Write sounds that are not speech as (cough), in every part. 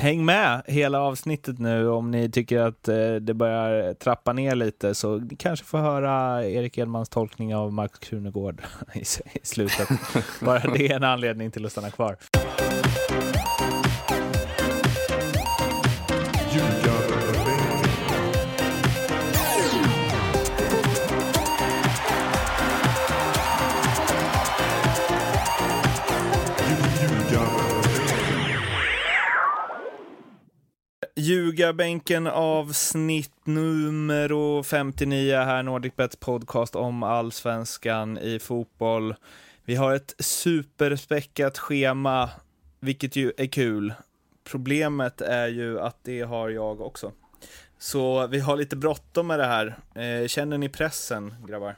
Häng med hela avsnittet nu om ni tycker att eh, det börjar trappa ner lite så ni kanske får höra Erik Edmans tolkning av Markus Krunegård i, (laughs) i slutet. Bara det är en anledning till att stanna kvar. Ljugarbänken avsnitt nummer 59 här, NordicBets podcast om allsvenskan i fotboll. Vi har ett superspäckat schema, vilket ju är kul. Problemet är ju att det har jag också. Så vi har lite bråttom med det här. Eh, känner ni pressen, grabbar?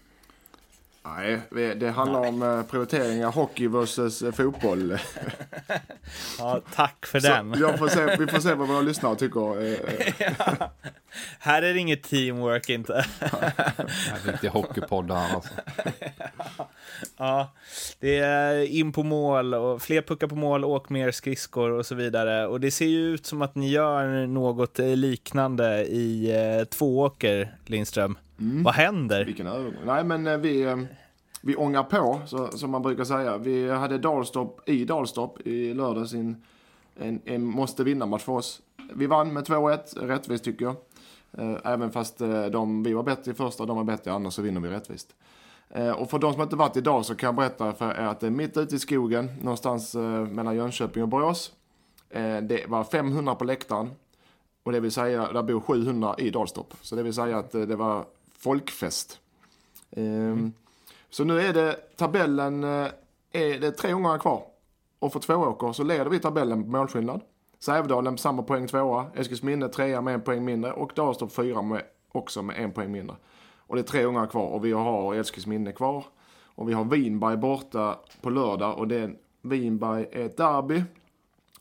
Nej, det handlar Nej. om eh, prioriteringar hockey versus eh, fotboll. (laughs) ja, tack för den. jag får se, vi får se vad våra (laughs) lyssnare tycker. ja. Här är det inget teamwork inte. det är inte hockeypodd här alltså. ja, det är in på mål och fler puckar på mål, åk mer skridskor och så vidare. Och det ser ju ut som att ni gör något liknande i eh, tvååker, Lindström. Mm. Vad händer? Vilken övergång. Nej, men eh, vi, eh, vi ångar på, så, som man brukar säga. Vi hade Dalstorp i Dalstorp i lördags. En, en, en måste vinna-match för oss. Vi vann med 2-1, rättvist tycker jag. Eh, även fast de, vi var bättre i första och de var bättre i andra så vinner vi rättvist. Och för de som inte varit idag så kan jag berätta för er att det är mitt ute i skogen, någonstans mellan Jönköping och Borås. Det var 500 på läktaren. Och det vill säga, där bor 700 i Dalstorp. Så det vill säga att det var folkfest. Mm. Så nu är det tabellen, eh, är det tre omgångar kvar. Och för två åker så leder vi tabellen på målskillnad. Sävdalen samma poäng tvåa, Eskilsminne trea med en poäng mindre och Dalstorp fyra med, också med en poäng mindre. Och det är tre omgångar kvar och vi har Eskilsminne kvar. Och vi har Vinberg borta på lördag och det är, Vinberg är ett derby.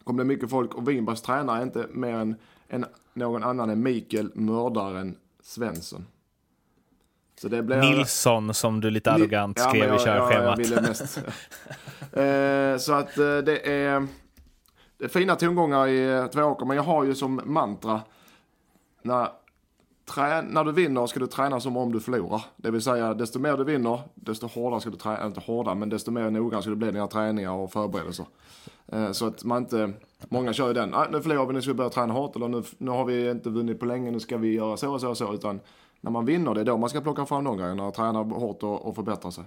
Kommer det mycket folk och Vinbergs tränare är inte mer än, än någon annan än Mikael Mördaren Svensson. Nilsson som du lite arrogant Ni... skrev ja, jag, i körschemat. Ja, jag mest. (laughs) eh, så att eh, det är, fina tongångar i eh, Tvååker, men jag har ju som mantra när, trä, när du vinner ska du träna som om du förlorar. Det vill säga, desto mer du vinner, desto hårdare ska du träna, inte hårdare, men desto mer noggrann ska du bli i dina träningar och förberedelser. Eh, så att man inte, många kör ju den, ah, nu förlorar vi, nu ska vi börja träna hårt, eller nu, nu har vi inte vunnit på länge, nu ska vi göra så och så och så, utan när man vinner, det är då man ska plocka fram de grejerna och träna hårt och, och förbättra sig.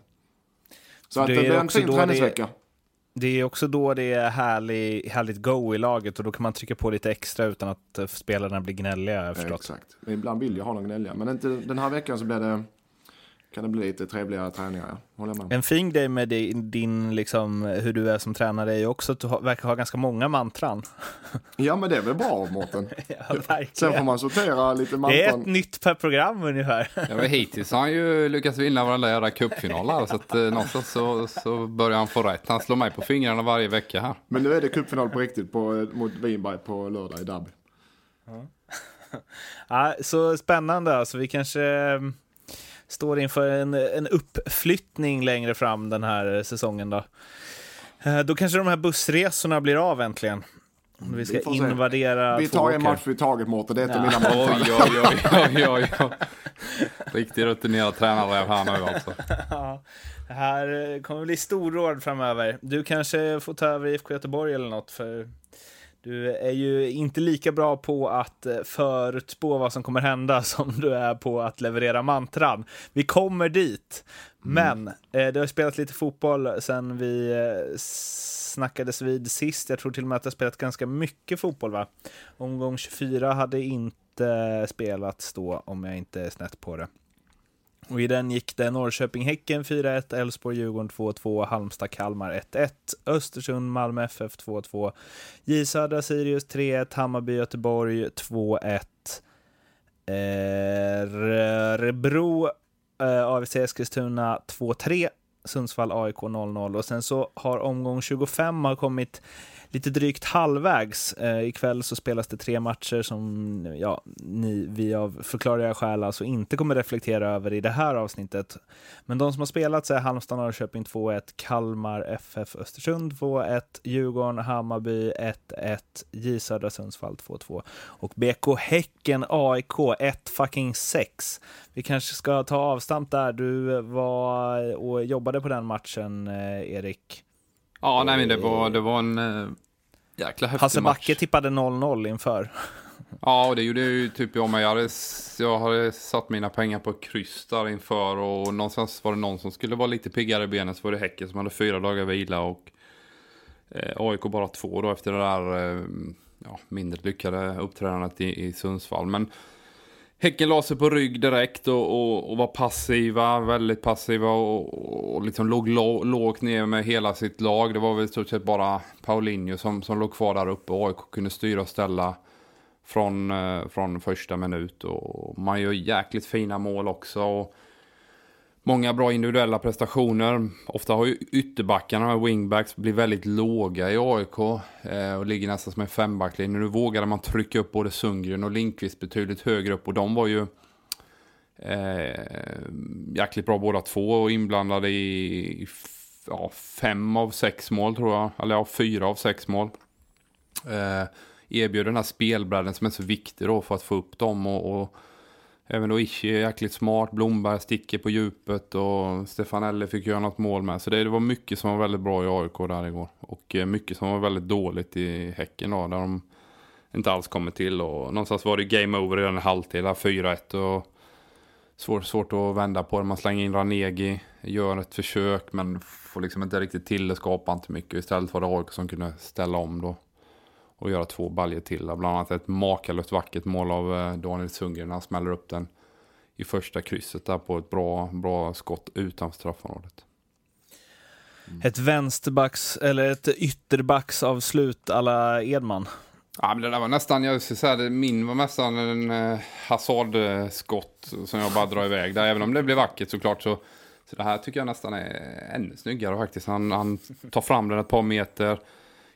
Så att det, det blir en fin träningsvecka. Det är också då det är härlig, härligt go i laget och då kan man trycka på lite extra utan att eh, spelarna blir gnälliga. Förstått. Exakt. Ibland vill jag ha dem gnälliga, men inte, den här veckan så blir det kan det bli lite trevligare träningar. Ja. Håller med. En fin grej med din, din liksom, hur du är som tränare är ju också att du verkar ha ganska många mantran. (laughs) Ja, men det är väl bra, Mårten? (laughs) ja, Sen får man sortera lite mantran. Det är ett nytt per program ungefär. (laughs) ja, men hittills har han ju lyckats vinna varenda jävla cupfinal så att eh, någonstans så, så börjar han få rätt. Han slår mig på fingrarna varje vecka här. Men nu är det cupfinal på riktigt på, mot Vinberg på lördag i Derby. Ja. ja, så spännande alltså. Vi kanske står inför en, en uppflyttning längre fram den här säsongen. Då. Eh, då kanske de här bussresorna blir av äntligen. Vi ska vi invadera Vi tar en match i taget, Mårten. Det är inte ja. mina mål. Oj, oj, oj, oj, oj. Riktigt rutinerad tränare här nu alltså. Ja, det här kommer bli storråd framöver. Du kanske får ta över IFK Göteborg eller något, för du är ju inte lika bra på att eh, förutspå vad som kommer hända (laughs) som du är på att leverera mantran. Vi kommer dit, mm. men eh, det har spelat lite fotboll sen vi eh, snackades vid sist. Jag tror till och med att jag spelat ganska mycket fotboll. va? Omgång 24 hade inte spelats då, om jag inte är snett på det. Och I den gick det Norrköping-Häcken 4-1, Elfsborg-Djurgården 2-2, Halmstad-Kalmar 1-1, Östersund-Malmö FF 2-2, J Södra-Sirius 3-1, Hammarby-Göteborg 2-1, eh, eh, AFC Eskilstuna 2-3, Sundsvall AIK 0-0 och sen så har omgång 25 har kommit lite drygt halvvägs. Eh, ikväll så spelas det tre matcher som ja, ni, vi av förklarliga skäl alltså inte kommer reflektera över i det här avsnittet. Men de som har spelat är Halmstad Norrköping 2-1, Kalmar FF Östersund 2-1, Djurgården Hammarby 1-1, J Södra Sundsvall 2-2 och BK Häcken AIK 1 fucking 6. Vi kanske ska ta avstamp där. Du var och jobbade på den matchen, eh, Erik. Ja, nej men det var, det var en eh, jäkla häftig Hasse match. Backe tippade 0-0 inför. Ja, och det gjorde ju typ jag med. Jag hade, jag hade satt mina pengar på kryss där inför och någonstans var det någon som skulle vara lite piggare i benen så var det Häcken som hade fyra dagar vila och eh, AIK bara två då efter det där eh, ja, mindre lyckade uppträdandet i, i Sundsvall. Men Häcken la sig på rygg direkt och, och, och var passiva, väldigt passiva och, och liksom låg lågt ner med hela sitt lag. Det var väl i stort sett bara Paulinho som, som låg kvar där uppe och AIK kunde styra och ställa från, eh, från första minut. Och man gör jäkligt fina mål också. Och många bra individuella prestationer. Ofta har ju ytterbackarna, wingbacks, blivit väldigt låga i AIK. Eh, och ligger nästan som en fembacklinje. Nu vågade man trycka upp både Sundgren och Linkvist betydligt högre upp. Och de var ju eh, jäkligt bra båda två. Och inblandade i ja, fem av sex mål tror jag. Eller ja, fyra av sex mål. Eh, erbjuder den här spelbredden som är så viktig då för att få upp dem. och, och Även då Ishi är jäkligt smart, Blomberg sticker på djupet och Stefanelli fick göra något mål med. Så det, det, var mycket som var väldigt bra i AIK där igår. Och eh, mycket som var väldigt dåligt i Häcken då, där de inte alls kommer till. Och någonstans var det game over redan i halvtid, 4-1. Och svårt, svårt att vända på det. Man slänger in Ranegi, gör ett försök men får liksom inte riktigt till det, skapar inte mycket. Istället var det AIK som kunde ställa om då och göra två baljer till. Bland annat ett makalöst vackert mål av eh, Daniel Sundgren. Han smäller upp den i första krysset där på ett bra, bra skott utanför straffområdet. Mm. Ett vänsterbacks, eller ett ytterbacksavslut alla Edman. Ja, men det där var nästan, jag skulle säga, min var nästan en eh, hasardskott som jag bara drar iväg där. Även om det blev vackert såklart så, så det här tycker jag nästan är ännu snyggare faktiskt. Han, han tar fram den ett par meter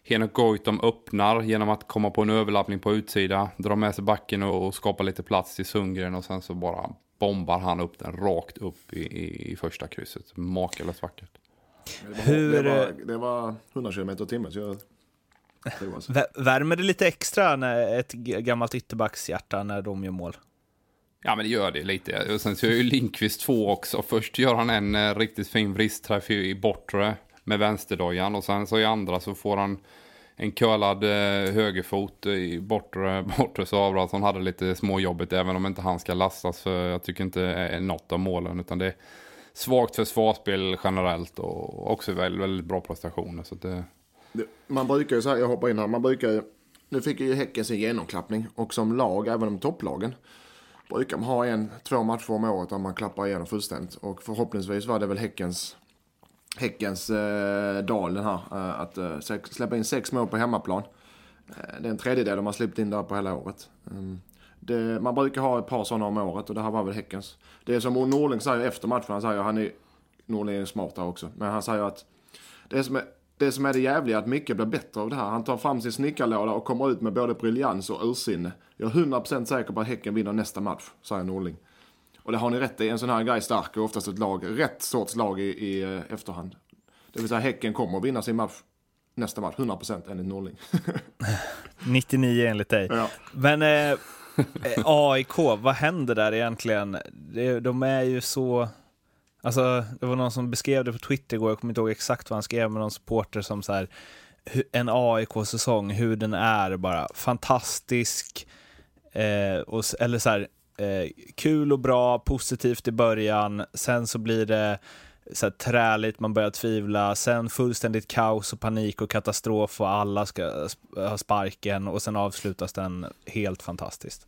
Henok Goitom öppnar genom att komma på en överlappning på utsida, dra med sig backen och, och skapa lite plats till Sundgren och sen så bara bombar han upp den rakt upp i, i, i första krysset. Makalöst vackert. Det var, Hur... det, var, det var 100 km i timmen. Så jag... Värmer det lite extra när ett gammalt ytterbackshjärta när de gör mål? Ja, men det gör det lite. Och sen så gör ju Linkvist två också. Först gör han en eh, riktigt fin vristträff i bortre med vänsterdojan och sen så i andra så får han en curlad eh, högerfot i bortre, (laughs) bortre så Abrahamsson hade lite småjobbigt även om inte han ska lastas för jag tycker inte är något av målen utan det är svagt försvarsspel generellt och också väldigt, väldigt bra prestationer. Så det... Man brukar ju säga, jag hoppar in här, man brukar ju, nu fick ju Häcken sin genomklappning och som lag, även om topplagen, brukar man ha en, två matcher om året där man klappar igenom fullständigt och förhoppningsvis var det väl Häckens Häckens eh, dalen här. Eh, att eh, släppa in sex mål på hemmaplan. Eh, det är en tredjedel de har släppt in där på hela året. Ehm, det, man brukar ha ett par sådana om året och det här var väl Häckens. Det är som Norling säger efter matchen, han säger, han är, Norling är smart där också, men han säger att det som är det som är det jävliga är att Micke blir bättre av det här. Han tar fram sin snickarlåda och kommer ut med både briljans och ursinne. Jag är 100% säker på att Häcken vinner nästa match, säger Norling. Och det har ni rätt i. En sån här grej stärker oftast ett lag, rätt sorts lag i, i eh, efterhand. Det vill säga Häcken kommer att vinna sin match nästa match, 100% enligt Norling. (laughs) 99 enligt dig. Ja. Men eh, eh AIK, vad händer där egentligen? de är ju så... Alltså, det var någon som beskrev det på Twitter igår, jag kommer inte ihåg exakt vad han skrev, med någon supporter som så här, en AIK-säsong, hur den är bara fantastisk. Eh, och, eller så här, eh, kul och bra, positivt i början, sen så blir det så här, träligt, man börjar tvivla, sen fullständigt kaos och panik och katastrof och alla ska ha sparken och sen avslutas den helt fantastiskt.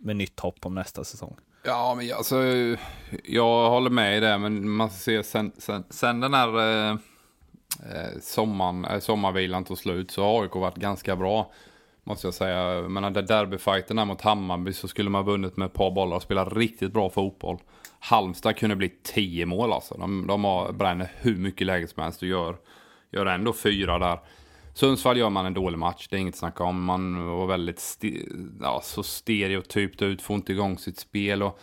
Med nytt hopp om nästa säsong. Ja, men alltså, jag håller med i det, men man ser sen, sen, sen den här eh, eh sommaren, eh, sommarvilan tog slut så har AIK varit ganska bra. Måste jag säga. Men den derbyfighten mot Hammarby så skulle man vunnit med ett par bollar och spelat riktigt bra fotboll. Halmstad kunde bli tio mål alltså. De, de har, bränner hur mycket läge som helst och gör, gör ändå fyra där. Sundsvall gör man en dålig match, det är inget att snacka om. Man var väldigt st ja, så stereotypt ut, får inte igång sitt spel. Och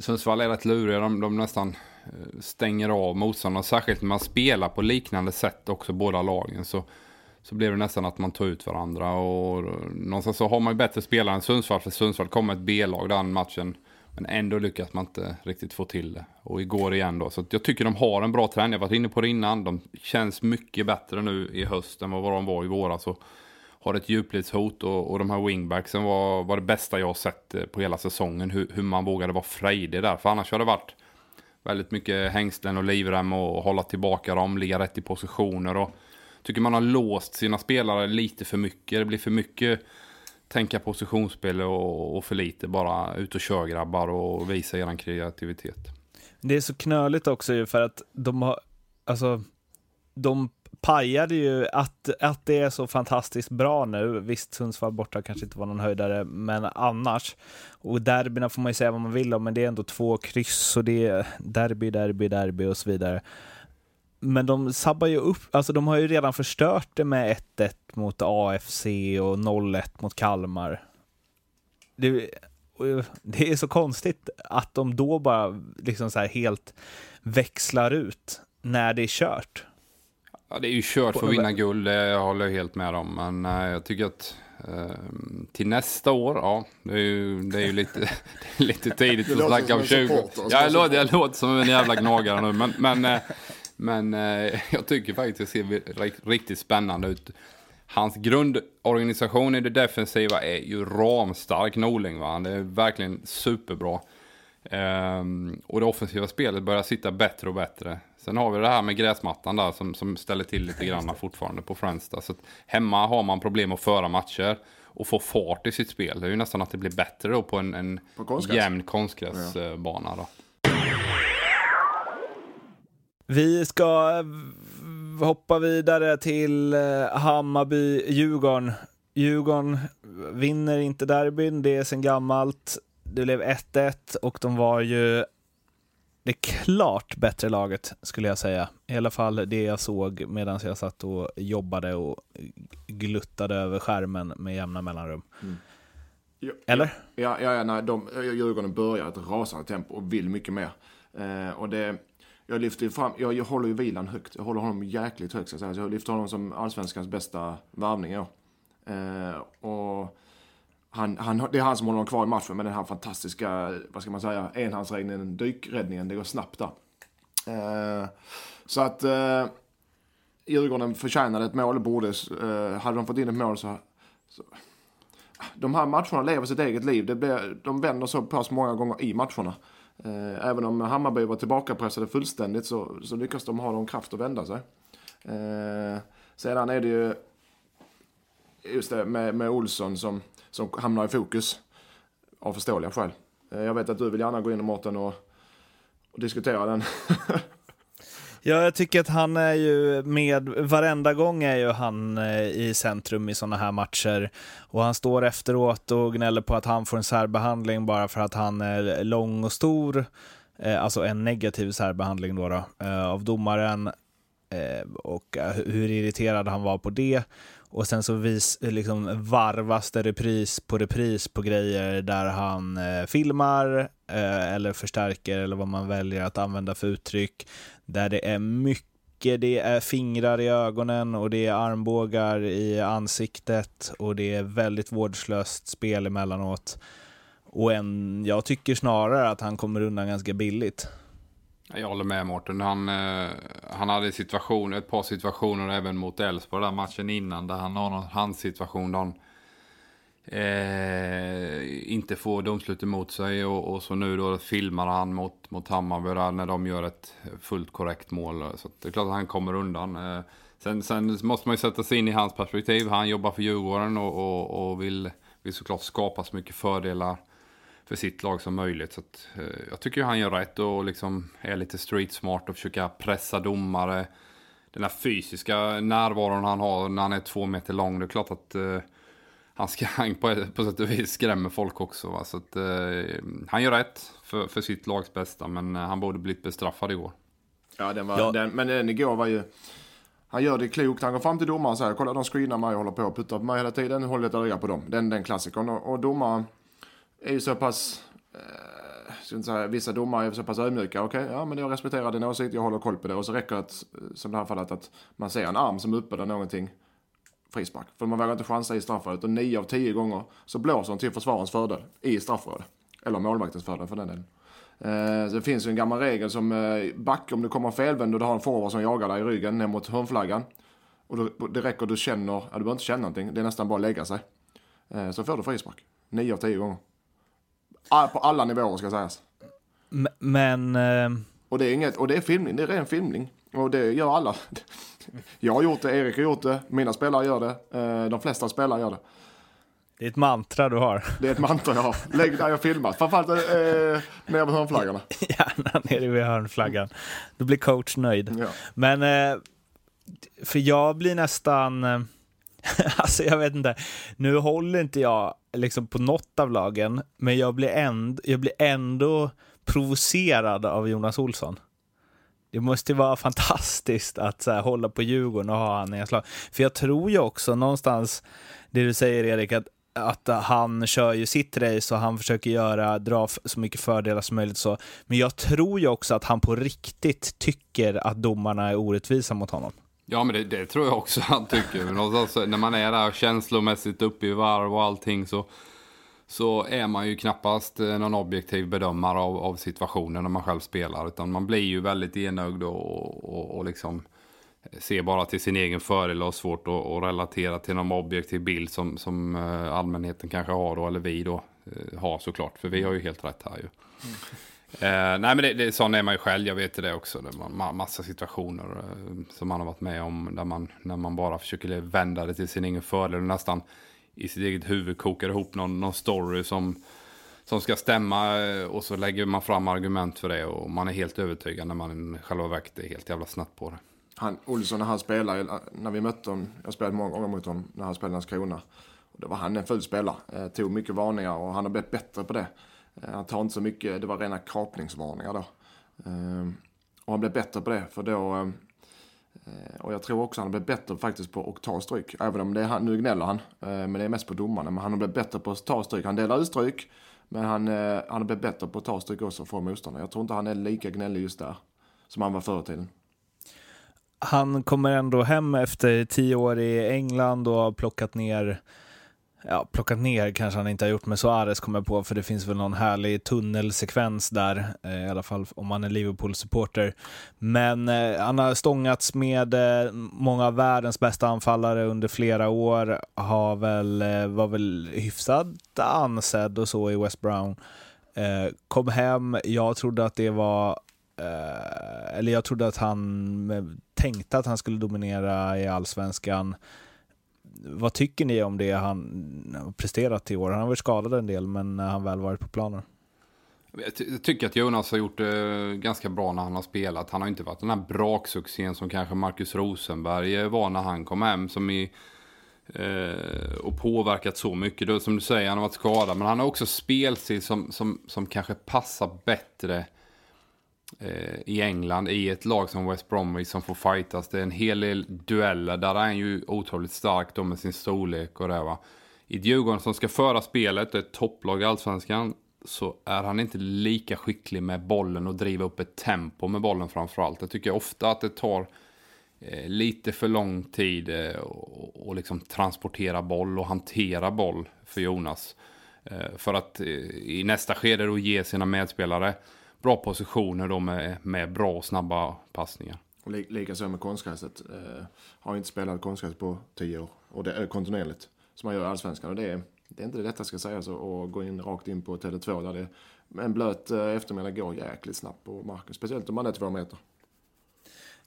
Sundsvall är rätt luriga, de, de nästan eh, stänger av motståndarna. Särskilt när man spelar på liknande sätt också, båda lagen. Så, så blir det nästan att man tar ut varandra. Och någonstans så har man ju bättre spelare än Sundsvall, för Sundsvall kom ett B-lag den matchen. Men ändå lyckas man inte riktigt få till det. Och igår igen då. Så jag tycker de har en bra träning. Jag har varit inne på det innan. De känns mycket bättre nu i höst än vad de var i våras. Och har ett djupledshot och, och de här wingbacksen var, var det bästa jag har sett eh, på hela säsongen. Hur, hur man vågade vara frejdig där. För annars har det varit väldigt mycket hängslen och livrem och hålla tillbaka dem, ligga rätt i positioner. Och tycker man har låst sina spelare lite för mycket. Det blir för mycket tänka positionsspel och, och för lite bara ut och kör grabbar och visa er kreativitet. Det är så knöligt också ju för att de har, alltså, de pajade ju att, att det är så fantastiskt bra nu. Visst, Sundsvall borta kanske inte var någon höjdare, men annars. Och derbyna får man ju säga vad man vill om, men det är ändå två kryss och det är derby, derby, derby och så vidare. Men de sabbar ju upp, alltså de har ju redan förstört det med 1-1 mot AFC och 0-1 mot Kalmar. Det, det, är så konstigt att de då bara liksom så här helt växlar ut när det är kört. Ja, det är ju kört för att vinna guld, det håller jag helt med om. Men jag tycker att äh, till nästa år, ja, det är ju, det är ju lite, (laughs) är lite tidigt att snacka om 20. Ja, jag, låter, jag låter som en jävla gnagare nu, men, men, men (laughs) jag tycker faktiskt att det ser riktigt spännande ut. Hans grundorganisation i det defensiva är ju ramstark, Norling. Va? Det är verkligen superbra. Um, och det offensiva spelet börjar sitta bättre och bättre. Sen har vi det här med gräsmattan där som, som ställer till lite (laughs) grann fortfarande på Friends. Så hemma har man problem att föra matcher och få fart i sitt spel. Det är ju nästan att det blir bättre då på en, en på jämn konstgräsbana. Ja. Vi ska hoppa vidare till eh, Hammarby-Djurgården. Djurgården vinner inte derbyn, det är sen gammalt. Det blev 1-1 och de var ju det klart bättre laget skulle jag säga. I alla fall det jag såg medan jag satt och jobbade och gluttade över skärmen med jämna mellanrum. Mm. Ja, Eller? Ja, ja, ja nej, de, Djurgården börjar ett rasande tempo och vill mycket mer. Eh, och det, jag lyfter fram, jag, jag håller ju vilan högt. Jag håller honom jäkligt högt. Så jag, jag lyfter honom som allsvenskans bästa värvning i eh, och han, han, det är han som håller honom kvar i matchen med den här fantastiska, vad ska man säga, enhandsräddningen, dykräddningen. Det går snabbt där. Eh, så att eh, Djurgården förtjänade ett mål, borde, eh, hade de fått in ett mål så, så de här matcherna lever sitt eget liv. Det blir, de vänder så pass många gånger i matcherna. Eh, även om Hammarby var tillbakapressade fullständigt så, så lyckas de ha någon kraft att vända sig. Eh, sedan är det ju just det med, med Olsson som, som hamnar i fokus av förståeliga skäl. Eh, jag vet att du vill gärna gå in i Mårten och, och diskutera den. (laughs) Ja, jag tycker att han är ju med, varenda gång är ju han eh, i centrum i sådana här matcher. Och han står efteråt och gnäller på att han får en särbehandling bara för att han är lång och stor. Eh, alltså en negativ särbehandling då, då eh, av domaren. Och hur irriterad han var på det. Och sen så vis, liksom varvas det repris på repris på grejer där han eh, filmar eh, eller förstärker eller vad man väljer att använda för uttryck. Där det är mycket, det är fingrar i ögonen och det är armbågar i ansiktet och det är väldigt vårdslöst spel emellanåt. Och en, jag tycker snarare att han kommer undan ganska billigt. Jag håller med Mårten. Han, eh, han hade situation, ett par situationer även mot Elfsborg, den matchen innan, där han har någon handsituation där han eh, inte får domslut emot sig. Och, och, så nu då filmar han mot, mot Hammarby när de gör ett fullt korrekt mål. Så det är klart att han kommer undan. Eh, sen, sen, måste man ju sätta sig in i hans perspektiv. Han jobbar för Djurgården och, och, och vill, vill såklart skapa så mycket fördelar för sitt lag som möjligt. Så att, eh, jag tycker han gör rätt och liksom är lite street smart och försöka pressa domare. Den här fysiska närvaron han har när han är två meter lång, det är klart att eh, han ska (laughs) på, på sätt och vis skrämmer folk också. Va? Så att, eh, han gör rätt för, för sitt lags bästa, men eh, han borde blivit bestraffad igår. Ja, den var, ja. Den, men den igår var ju... Han gör det klokt. Han går fram till domaren och säger kolla de screenar mig och håller på och puttar på mig hela tiden. Håller ett öga på dem. Den, den klassikern. Och, och domaren är ju så pass... Eh, ska inte säga, vissa domare är så pass ödmjuka. Okej, okay, ja men jag respekterar din åsikt. Jag håller koll på det. Och så räcker det, att, som det här fallet, att man ser en arm som är uppe någonting. Frispark. För man vågar inte chansa i straffområdet. Och nio av tio gånger så blåser de till försvarens fördel i straffområdet. Eller målvaktens fördel för den delen. Eh, det finns ju en gammal regel som eh, back om du kommer felvänd och du har en forward som jagar dig i ryggen ner mot hörnflaggan. Och då, det räcker du känner, ja, du behöver inte känna någonting, det är nästan bara att lägga sig. Eh, så får du frispark. Nio av tio gånger. Ah, på alla nivåer ska sägas. Men... Eh... Och det är inget, och det är filmning, det är ren filmning. Och det gör alla. (laughs) Jag har gjort det, Erik har gjort det, mina spelare gör det, eh, de flesta spelare gör det. Det är ett mantra du har. Det är ett mantra jag har. Lägg där jag filmat. Framförallt eh, nere vid hörnflaggorna. (laughs) Gärna nere vid hörnflaggan. Då blir coach nöjd. Ja. Men, eh, för jag blir nästan... (laughs) Alltså jag vet inte. Nu håller inte jag liksom på något av lagen, men jag blir, änd jag blir ändå provocerad av Jonas Olsson. Det måste vara (laughs) fantastiskt att här, hålla på Djurgården och ha han i ens lag. För jag tror ju också någonstans, det du säger Erik, att att han kör ju sitt race och han försöker göra, dra så mycket fördelar som möjligt. Så. Men jag tror ju också att han på riktigt tycker att domarna är orättvisa mot honom. Ja, men det, det tror jag också han tycker. Någonstans, när man är där känslomässigt uppe i varv och allting så, så är man ju knappast eh, någon objektiv bedömare av, av situationen när man själv spelar. Utan man blir ju väldigt enögd och, och, och liksom ser bara till sin egen fördel och har svårt att, att relatera till någon objektiv bild som, som eh, allmänheten kanske har då, eller vi då eh, har såklart. För vi har ju helt rätt här ju. Mm. Eh, nej men det, det, sån är man ju själv, jag vet det också. Det var massa situationer eh, som man har varit med om där man, när man bara försöker vända det till sin egen fördel och nästan i sitt eget huvud kokar ihop någon, någon story som, som ska stämma eh, och så lägger man fram argument för det och man är helt övertygad när man själva verket är helt jävla snett på det han, Olsson när han spelade, eh, när vi mötte honom, jag spelade många gånger mot honom när han spelade i Landskrona. Då var han en full spelare, eh, tog mycket varningar och han har blivit bättre på det. Eh, han tar inte så mycket, det var rena kapningsvarningar då. Ehm, och han blev bättre på det, för då... Eh, och jag tror också han har blivit bättre faktiskt på att ta stryk. Även om det är han, nu gnäller han, eh, men det är mest på domarna. Men han har blivit bättre på att ta stryk. Han delar ut stryk, men han, han har blivit bättre på att ta stryk också från motståndare. Jag tror inte han är lika gnällig just där, som han var förr i tiden han kommer ändå hem efter tio år i England och har plockat ner Ja, plockat ner kanske han inte har gjort med Suarez kommer jag på, för det finns väl någon härlig tunnelsekvens där, eh, i alla fall om man är Liverpool-supporter. Men eh, han har stångats med eh, många av världens bästa anfallare under flera år, har väl, eh, var väl hyfsat ansedd och så i West Brown. Eh, kom hem, jag trodde att det var eh, eller jag trodde att han eh, tänkte att han skulle dominera i allsvenskan. Vad tycker ni om det han har presterat i år? Han har varit skadad en del, men när han väl varit på planen. Jag, ty jag tycker att Jonas har gjort det ganska bra när han har spelat. Han har inte varit den här braksuccén som kanske Marcus Rosenberg var när han kom hem. Som i, eh, och påverkat så mycket. Då, som du säger, han har varit skadad. Men han har också spelstil som, som, som kanske passar bättre Eh, Eh, i England i ett lag som West Bromwich som får fightas. Det är en hel del dueller. Där är han ju otroligt stark då med sin storlek och det va. I Djurgården som ska föra spelet, ett topplag i Allsvenskan, så är han inte lika skicklig med bollen och driva upp ett tempo med bollen framförallt. Jag tycker ofta att det tar eh, lite för lång tid eh, och, och liksom transportera boll och hantera boll för Jonas. Eh, för att eh, i nästa skede då ge sina medspelare bra positioner då med, med bra och snabba passningar. Likaså med konstgräset. Eh, har inte spelat konstgräs på tio år. Och det är kontinuerligt. Som man gör i Allsvenskan. Och det är, det är inte det lätta ska sägas alltså, att gå in rakt in på Tele2 där det en blöt eh, eftermiddag går jäkligt snabbt på marken. Speciellt om man är två meter.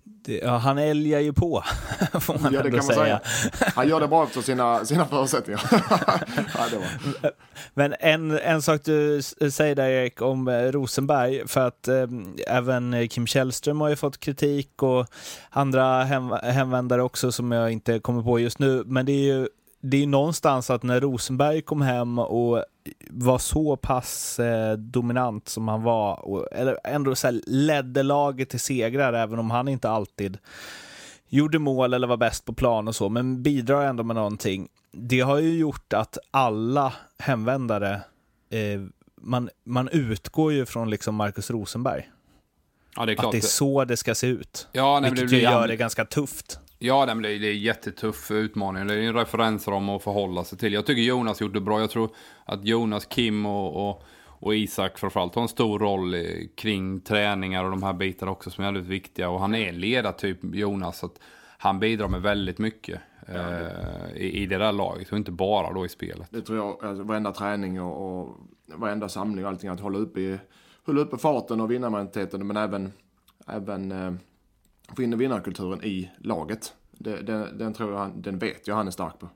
Det, ja, han älgar ju på, (laughs) får man ja, det ändå kan man säga. säga. Han gör det bra efter sina, sina förutsättningar. (laughs) ja, var. Men en, en sak du säger där Erik om eh, Rosenberg, för att eh, även Kim Källström har ju fått kritik och andra hem, hemvändare också som jag inte kommer på just nu. Men det är ju det är någonstans att när Rosenberg kom hem och var så pass eh, dominant som han var, och, eller ändå så här, ledde laget till segrar, även om han inte alltid gjorde mål eller var bäst på plan och så, men bidrar ändå med någonting. Det har ju gjort att alla hemvändare, eh, man, man utgår ju från liksom Marcus Rosenberg. Ja, det. Att det är så det ska se ut. Ja, nej, vilket det blir- gör det ganska tufft. Ja, det är, en jättetuff utmaning. Det är en referensram att förhålla sig till. Jag tycker Jonas gjorde det bra. Jag tror att Jonas, Kim och, och, och Isak framförallt har en stor roll kring träningar och de här bitarna också som är väldigt viktiga. Och han är ledartyp, Jonas, så att han bidrar med väldigt mycket eh, i, i det där laget och inte bara då i spelet. Det tror jag, alltså, varenda träning och, och varenda samling och allting, att hålla uppe, i, hålla uppe farten och vinnarmentaliteten, men även, även eh, få in vinnarkulturen i laget. Det, den, den tror jag, den vet jag han är stark på.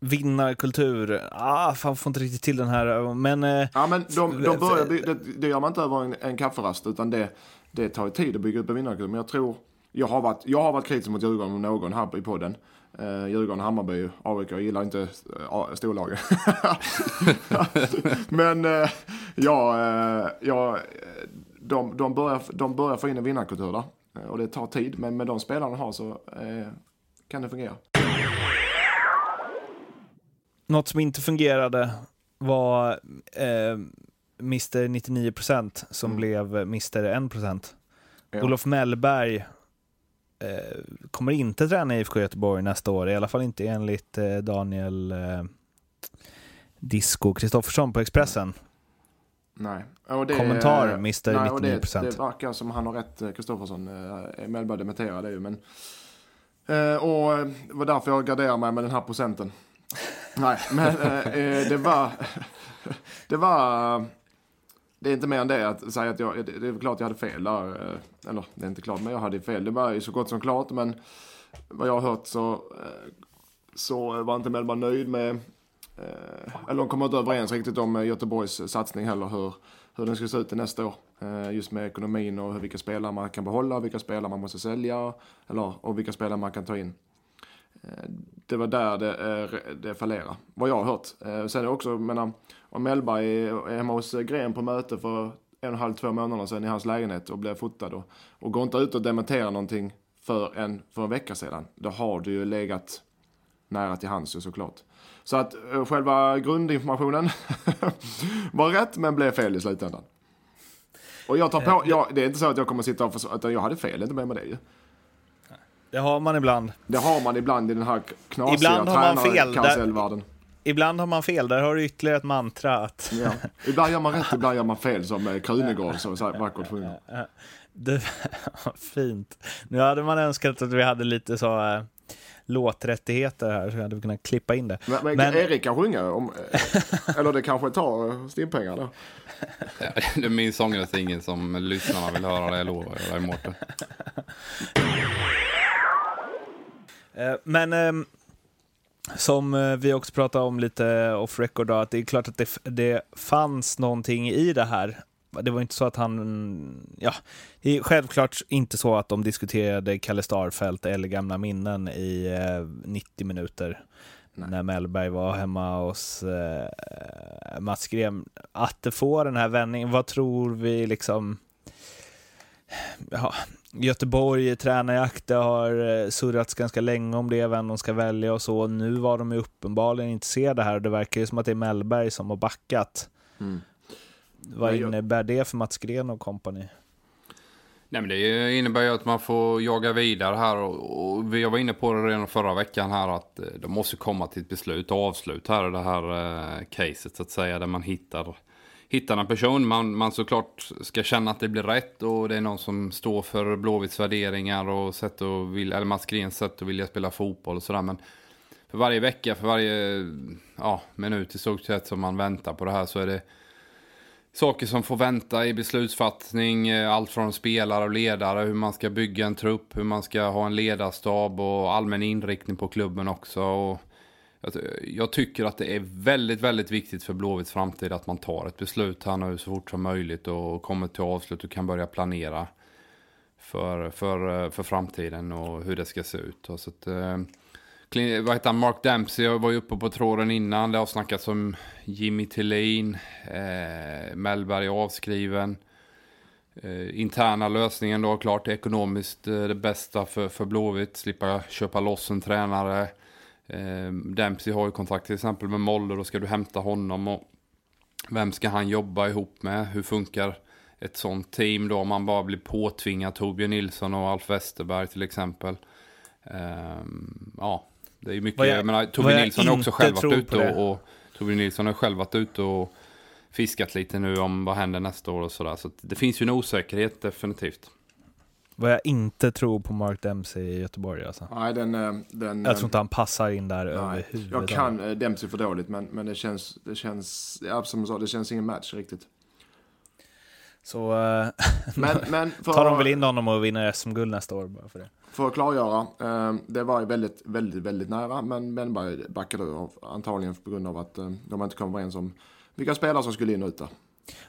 Vinnarkultur, ah, fan får inte riktigt till den här, men eh, Ja, men de, de börjar, det, det gör man inte över en, en kafferast, utan det, det tar tid att bygga upp en vinnarkultur. Men jag tror, jag har varit, jag har varit kritisk mot Djurgården om någon här i podden. Uh, Djurgården, Hammarby, AIK, jag gillar inte uh, storlagen. (laughs) men uh, ja, eh, ja eh, de, de, börjar, de börjar få in en vinnarkultur där. Eh, Och det tar tid, men med de spelarna de har så eh, kan det fungera. något som inte fungerade var eh, Mr 99% som Mm. blev Mr 1%. Ja. Olof Mellberg eh, kommer inte träna i IFK Göteborg nästa år, i alla fall inte enligt eh, Daniel eh, Disco Kristoffersson på Expressen. Nej. Och det, Kommentar, Mr. Nej, och det, 99%. det verkar som han har rätt, Kristoffersson. Eh, Mellberg dementerar det ju. Men, eh, och det var därför jag garderar mig med den här procenten. nej, men eh, det var... (laughs) det var... Det är inte mer än det att säga att jag... Det, är klart jag hade fel där. Eller det är inte klart, men jag hade fel. Det var ju så gott som klart, men vad jag har hört så, så var inte Mellberg nöjd med Eh, eller de kommer inte överens riktigt om eh, Göteborgs eh, satsning heller, hur, hur den ska se ut till nästa år. Just med ekonomin och vilka spelare man kan behålla, vilka spelare man måste sälja eller, och vilka spelare man kan ta in. Det var där det, det fallerade, vad jag har hört. Sen är också, menar, om Mellberg är hemma hos Gren på möte för en och en halv, två månader sedan i hans lägenhet och blev fotad och, och går inte ut och dementerar någonting för en, för en vecka sedan, då har du ju legat nära till hands såklart. Så att eh, själva grundinformationen (laughs) var rätt men blev fel i slutändan. Och jag tar på, jag, det är inte så att jag kommer sitta och försvara, utan jag hade fel, inte med med det ju. Det har man ibland. Det har man ibland i den här knasiga Ibland har man fel, där-. Ibland har man fel, där har du ytterligare ett mantra att Ja. Ibland gör man rätt, (laughs) ibland gör man fel som eh, Krunegård så, så här vackert sjunger. (laughs) Det, fint. Nu hade man önskat att vi hade lite så låträttigheter här så hade vi kunnat klippa in det. Men, men, Men- Erik kan sjunga, om, eh, eller det kanske tar stimpengar då. (laughs) Det är min sångröst är ingen som lyssnarna vill höra det, jag lovar jag dig Mårten. Eh, Men ehm, som eh, vi också pratade om lite off record, då, att det är klart att det, det fanns någonting i det här. Det var inte så att han, ja, det är självklart inte så att de diskuterade Kalle Starfelt eller gamla minnen i eh, 90 minuter. Nej. När Mellberg var hemma hos eh, Mats Green. Att det får den här vändningen, vad tror vi liksom? Ja, Göteborg, tränarjakt, det har eh, surrats ganska länge om det, vem de ska välja och så. Nu var de ju uppenbarligen intresserade här och det verkar ju som att det är Mellberg som har backat. Mm. Vad innebär det för Mats Gren och kompani? Nej men det innebär ju att man får jaga vidare här och, och jag var inne på det redan förra veckan här att eh, de måste komma till ett beslut och avslut här det här eh, caset så att säga där man hittar, hittar en person man, man såklart ska känna att det blir rätt och det är någon som står för Blåvitts värderingar och sätt att vilja, eller Mats Grens sätt att vilja spela fotboll och sådär men för varje vecka, för varje ja, minut i stort sett som man väntar på det här så är det saker som får vänta i beslutsfattning. Eh, allt från spelare och ledare, hur man ska bygga en trupp, hur man ska ha en ledarstab och allmän inriktning på klubben också. Och jag, tycker att det är väldigt, väldigt viktigt för Blåvitts framtid att man tar ett beslut här nu så fort som möjligt och kommer till avslut och kan börja planera för, för, eh, för framtiden och hur det ska se ut. Och så att, eh, vad heter han? Mark Dempsey jag var ju uppe på tråden innan. Det har snackats om Jimmy Tillin. Eh, Mellberg är avskriven. Eh, interna lösningen då, klart ekonomiskt eh, det bästa för, för Blåvitt. Slippa köpa loss en tränare. Eh, Dempsey har ju kontakt till exempel med Molle, då ska du hämta honom. Och vem ska han jobba ihop med? Hur funkar ett sånt team då om man bara blir påtvingad Torbjörn Nilsson och Alf Westerberg till exempel. Um, ja, det är ju mycket. Jag, jag menar, Torbjörn Nilsson har också själv varit ute och, och Torbjörn Nilsson har själv varit ute och fiskat lite nu om vad händer nästa år och sådär. Så det finns ju en osäkerhet definitivt. Vad jag inte tror på Mark Dempsey i Göteborg alltså. Nej, den, eh, den, jag tror inte han passar in där nej, överhuvudtaget. Jag kan eh, Dempsey för dåligt, men, men det känns, det känns, ja, som sa, det känns ingen match riktigt. Så men, men (laughs) för, tar de väl in honom och vinner SM-guld nästa år bara för det. För att klargöra, uh, det var ju väldigt, väldigt, väldigt nära, men Benberg backade ur antagligen på grund av att uh, de inte kom överens om vilka spelare som skulle in och ut där.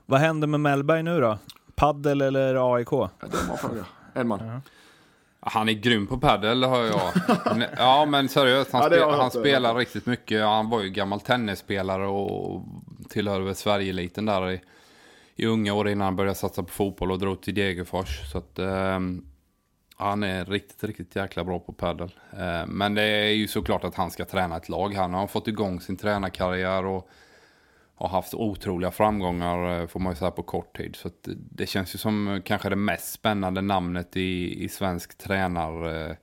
Vad händer med Mellberg nu då? Paddel eller AIK? Ja, det är en bra fråga. Edman. Uh -huh. Han är grym på padel hör jag. ja men seriöst, han, ja, spe, han spelar riktigt mycket. Han var ju gammal tennisspelare och tillhörde Sverige-eliten där i, i unga år innan han började satsa på fotboll och drog till Degerfors. Så att, um, han är riktigt, riktigt jäkla bra på padel. Eh, men det är ju såklart att han ska träna ett lag. Han har fått igång sin tränarkarriär och har haft otroliga framgångar eh, får man ju säga på kort tid. Så det känns ju som eh, kanske det mest spännande namnet i, i svensk tränar,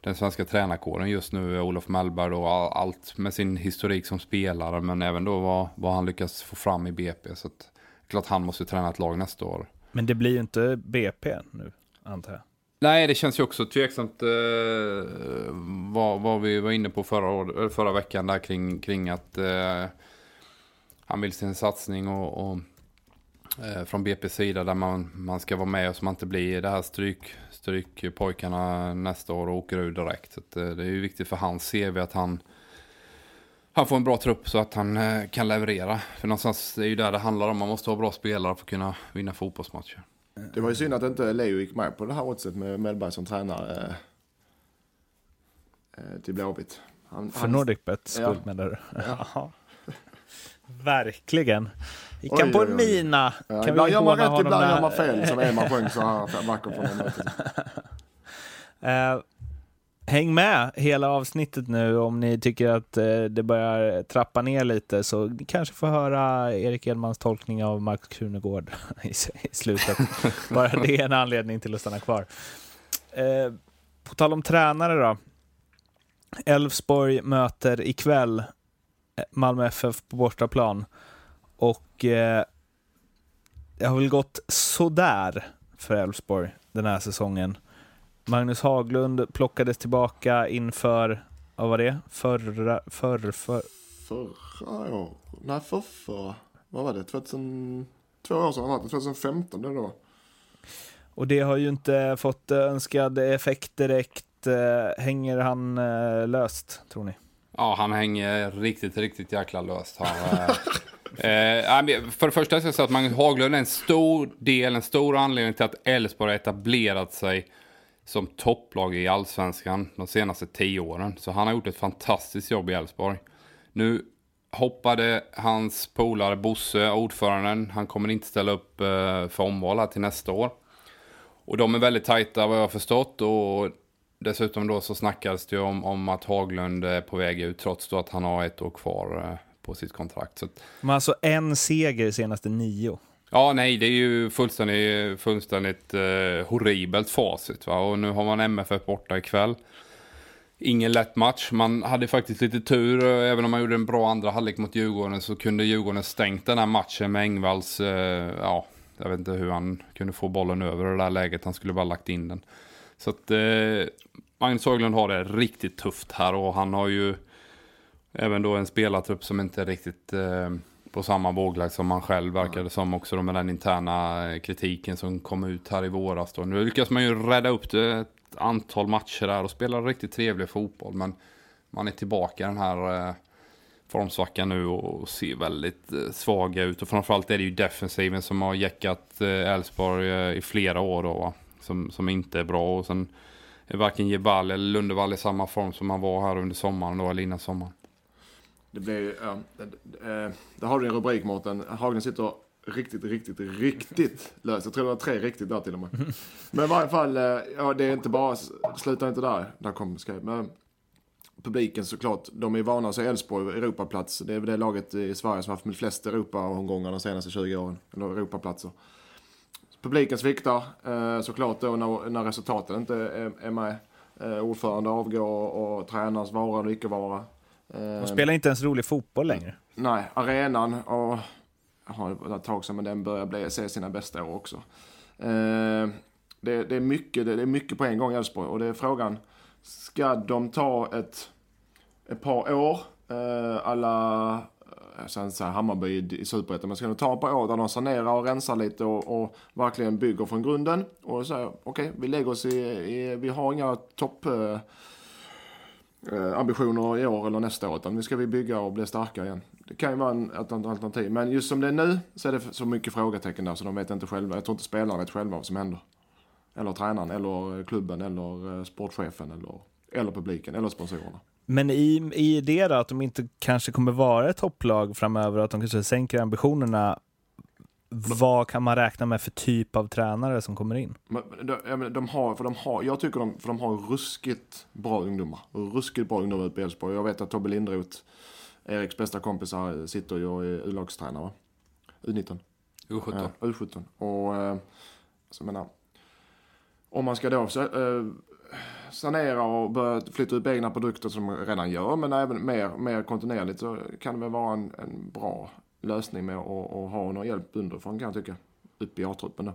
den svenska tränarkåren just nu, Olof Mellberg då, allt med sin historik som spelare men även då vad, vad han lyckas få fram i BP. Så att, klart han måste träna ett lag nästa år. Men det blir ju inte BP nu, antar jag. Nej, det känns ju också tveksamt eh, vad, vad vi var inne på förra, eh, förra veckan där kring, kring att eh, han vill se en satsning och, och eh, från BP's sida där man, man ska vara med och så man inte blir det här stryk, strykpojkarna nästa år och åker ur direkt. Så att, eh, det är ju viktigt för hans CV att han, han får en bra trupp så att han eh, kan leverera. För någonstans det är ju där det handlar om. Man måste ha bra spelare för att kunna vinna fotbollsmatcher. Det var ju synd att inte Leo gick med på det här oddset med Mellberg som tränare eh, till Blåvitt. För Nordicbet skull ja. menar du? (laughs) Ja. Verkligen. Gick han på en mina? Ja, kan ibland gör man rätt, ibland gör man fel. Som Edman sjöng så här (laughs) vackert från uh, Häng med hela avsnittet nu om ni tycker att uh, det börjar trappa ner lite så ni kanske får höra Erik Edmans tolkning av Marcus Krunegård (laughs) i, i slutet. (laughs) Bara det är en anledning till att stanna kvar. Uh, på tal om tränare då. Elfsborg möter ikväll Malmö FF på bortaplan. Och eh, det har väl gått sådär för Elfsborg den här säsongen. Magnus Haglund plockades tillbaka inför, vad var det? Förra, förr, för... Förra år? Nej, för, för, vad var det? 2000, två år sedan, 2015 det då. Och det har ju inte fått önskad effekt direkt. Eh, hänger han eh, löst, tror ni? Ja, han hänger riktigt, riktigt jäkla löst. Han, eh, (laughs) eh för det första ska jag säga att Magnus Haglund är en stor del, en stor anledning till att Elfsborg har etablerat sig som topplag i allsvenskan de senaste tio åren. Så han har gjort ett fantastiskt jobb i Elfsborg. Nu hoppade hans polare Bosse, ordföranden, han kommer inte ställa upp eh, för omval här till nästa år. Och de är väldigt tajta vad jag har förstått och Dessutom då så snackades det om, om att Haglund är på väg ut trots då att han har ett år kvar eh, på sitt kontrakt. Så att... Men alltså en seger senaste nio? Ja, nej, det är ju fullständigt, fullständigt eh, horribelt facit. Va? Och nu har man MFF borta ikväll. Ingen lätt match. Man hade faktiskt lite tur. Eh, även om man gjorde en bra andra halvlek mot Djurgården så kunde Djurgården stängt den här matchen med Engvalls... Eh, ja, jag vet inte hur han kunde få bollen över det där läget. Han skulle bara lagt in den. Så att eh, Magnus Haglund har det riktigt tufft här och han har ju även då en spelartrupp som inte är riktigt eh, på samma våglängd som man själv verkade som också då med den interna kritiken som kom ut här i våras då. Nu lyckas man ju rädda upp det ett antal matcher där och spelar riktigt trevlig fotboll men man är tillbaka i den här eh, formsvackan nu och ser väldigt eh, svaga ut och framförallt är det ju defensiven som har jäckat eh, Elfsborg eh, i flera år då va? Som, som inte är bra och sen varken Jebal eller Lundevall i samma form som han var här under sommaren då, eller innan sommaren. Det blir, ja, eh, där har du din rubrik Mårten. Hagen sitter riktigt, riktigt, riktigt löst. Jag tror det var tre riktigt där till och med. Men i varje fall, eh, ja det är inte bara, sluta inte där, där kom Skype. Men publiken såklart, de är vana att se Elfsborg Europaplats. Det är väl det laget i Sverige som har haft flest Europa-omgångar de senaste 20 åren. Eller Europaplatser. Publiken sviktar eh, såklart då när, när resultaten inte är, är med. Ordförande avgår och tränarens vara eller icke vara. De spelar inte ens rolig fotboll längre. Nej, arenan och ja, det var ett tag sedan men den börjar bli, se sina bästa år också. Eh, det, det, är mycket, det, är mycket på en gång i Elfsborg och det är frågan, ska de ta ett, ett par år, eh, alla jag ska inte säga Hammarby i, i Superettan, men ska de ta ett par år där de sanerar och rensar lite och, och verkligen bygger från grunden och säger okej, okay, vi lägger oss i, i, vi har inga topp eh, eh, Eh, ambitioner i år eller nästa år, utan nu ska vi bygga och bli starka igen. Det kan ju vara ett alternativ, men just som det är nu så är det så mycket frågetecken där så de vet inte själva. Jag tror inte spelarna vet själva vad som händer. Eller tränaren, eller eh, klubben, eller eh, sportchefen, eller, eller publiken, eller sponsorerna. Men i, i det då, att de inte kanske kommer vara ett topplag framöver, att de kanske sänker ambitionerna, vad kan man räkna med för typ av tränare som kommer in? De, de har, för de har, jag tycker de, för de har ruskigt bra ungdomar. Ruskigt bra ungdomar ute på Elfsborg. Jag vet att Tobbe Lindroth, Eriks bästa kompisar, sitter ju och är U-lagstränare. U19. U17. Ja, U17. Och, eh, så jag menar, om man ska då så, eh, sanera och börja flytta ut egna produkter som de redan gör, men även mer, mer kontinuerligt så kan det väl vara en, en bra lösning med att, ha någon hjälp underifrån kan jag tycka. Upp i A-truppen då.